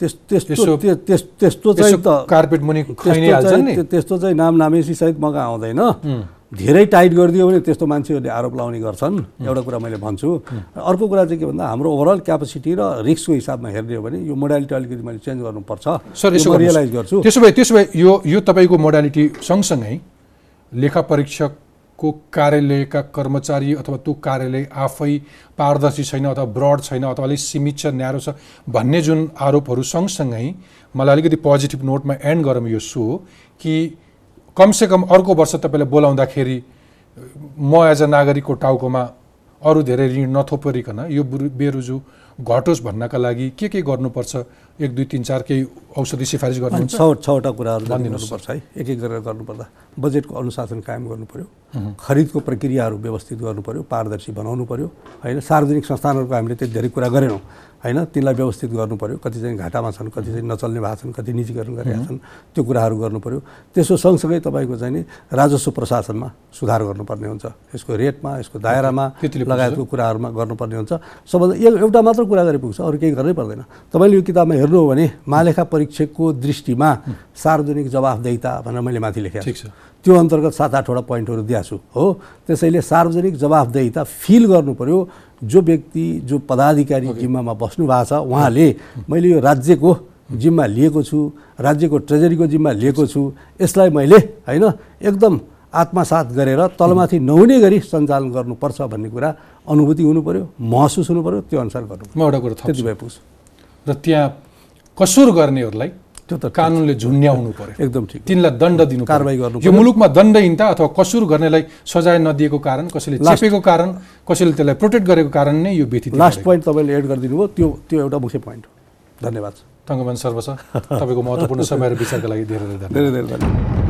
त्यस त्यस्तो यसो- त्यो- त्यस- त्यस्तो यसो चाहिँ त कार्पेट मुनि त्यस्तो चाहिँ नाम नामेसी सहित मगा आउँदैन। धेरै टाइट गरिदियो भने त्यस्तो मान्छेहरूले आरोप लाउने गर्छन्। एउटा कुरा मैले भन्छु। अर्को कुरा चाहिँ के भन्दा हाम्रो ओभरअल क्यापासिटी र रिस्कको हिसाबमा हेर्ने हो भने यो मोडालिटी अलिकति मैले चेन्ज गर्नुपर्छ। सर यसो। रियलाइज गर्छु। त्यसो भए त्यसो भए यो यो तपाईँको मोडालिटी सँगसँगै लेखा परीक्षकको कार्यालयका कर्मचारी अथवा त्यो कार्यालय आफै पारदर्शी छैन अथवा ब्रड छैन अथवा अलिक सीमित छ न्यारो छ भन्ने जुन आरोपहरू सँगसँगै मलाई अलिकति पोजिटिभ नोटमा एन्ड गरौँ यो सो कि कमसेकम अर्को वर्ष तपाईँलाई बोलाउँदाखेरि म एज अ नागरिकको टाउकोमा अरू धेरै ऋण नथोपरिकन यो बुरु बेरुजु घटोस् भन्नका लागि के के गर्नुपर्छ? एक दुई तिन चार केही औषधि सिफारिस गर्नुहुन्छ? छ छवटा कुराहरू। गर्नुपर्छ है। एक एक गरेर गर्नुपर्दा बजेटको अनुशासन कायम गर्नु पर्यो खरिदको प्रक्रियाहरू व्यवस्थित गर्नु पर्यो पारदर्शी बनाउनु पर्यो होइन सार्वजनिक संस्थानहरूको हामीले त्यति धेरै कुरा गरेनौँ। होइन तिनलाई व्यवस्थित गर्नु पर्यो कति चाहिँ घाटामा छन् कति चाहिँ नचल्ने भएको छन् कति निजीकरण गरेका छन् त्यो कुराहरू गर्नु पर्यो त्यसो सँगसँगै तपाईँको चाहिँ नि राजस्व प्रशासनमा सुधार गर्नुपर्ने हुन्छ। यसको रेटमा यसको दायरामा? लगायतको कुराहरूमा गर्नुपर्ने हुन्छ। सबभन्दा एउटा मात्र कुरा गरे पुग्छ अरू केही गर्नै पर्दैन। तपाईँले यो किताबमा हेर्नु हो भने महालेखा परीक्षकको दृष्टिमा सार्वजनिक जवाफदेहिता भनेर मैले माथि लेखेको छु। त्यो अन्तर्गत सात आठवटा पोइन्टहरू दिएको छु हो। त्यसैले सार्वजनिक जवाफदेहिता फिल गर्नु पर्यो। जो व्यक्ति जो पदाधिकारी जिम्मामा बस्नु भएको छ उहाँले मैले यो राज्यको जिम्मा लिएको छु राज्यको ट्रेजरीको जिम्मा लिएको छु यसलाई मैले होइन एकदम आत्मसात गरेर तलमाथि नहुने गरी सञ्चालन गर्नुपर्छ भन्ने कुरा अनुभूति हुनु पर्यो महसुस हुनु पर्यो त्यो अनुसार गर्नु म एउटा कुरो त्यति भए पुग्छ। र त्यहाँ कसुर गर्नेहरूलाई त्यो त कानुनले झुन्ड्याउनु पर्यो। एकदम ठिक। तिनलाई दण्ड दिनु। कारवाही गर्नु यो मुलुकमा दण्डहीनता अथवा कसुर गर्नेलाई सजाय नदिएको कारण कसैले चेपेको कारण कसैले त्यसलाई प्रोटेक्ट गरेको कारण नै यो व्यतीत लास्ट पोइन्ट तपाईँले एड गरिदिनु भयो त्यो त्यो एउटा मुख्य पोइन्ट हो। धन्यवाद। तङ्गमान सर्वछ तपाईँको महत्त्वपूर्ण समय र विचारका लागि धेरै धेरै धेरै धेरै धन्यवाद।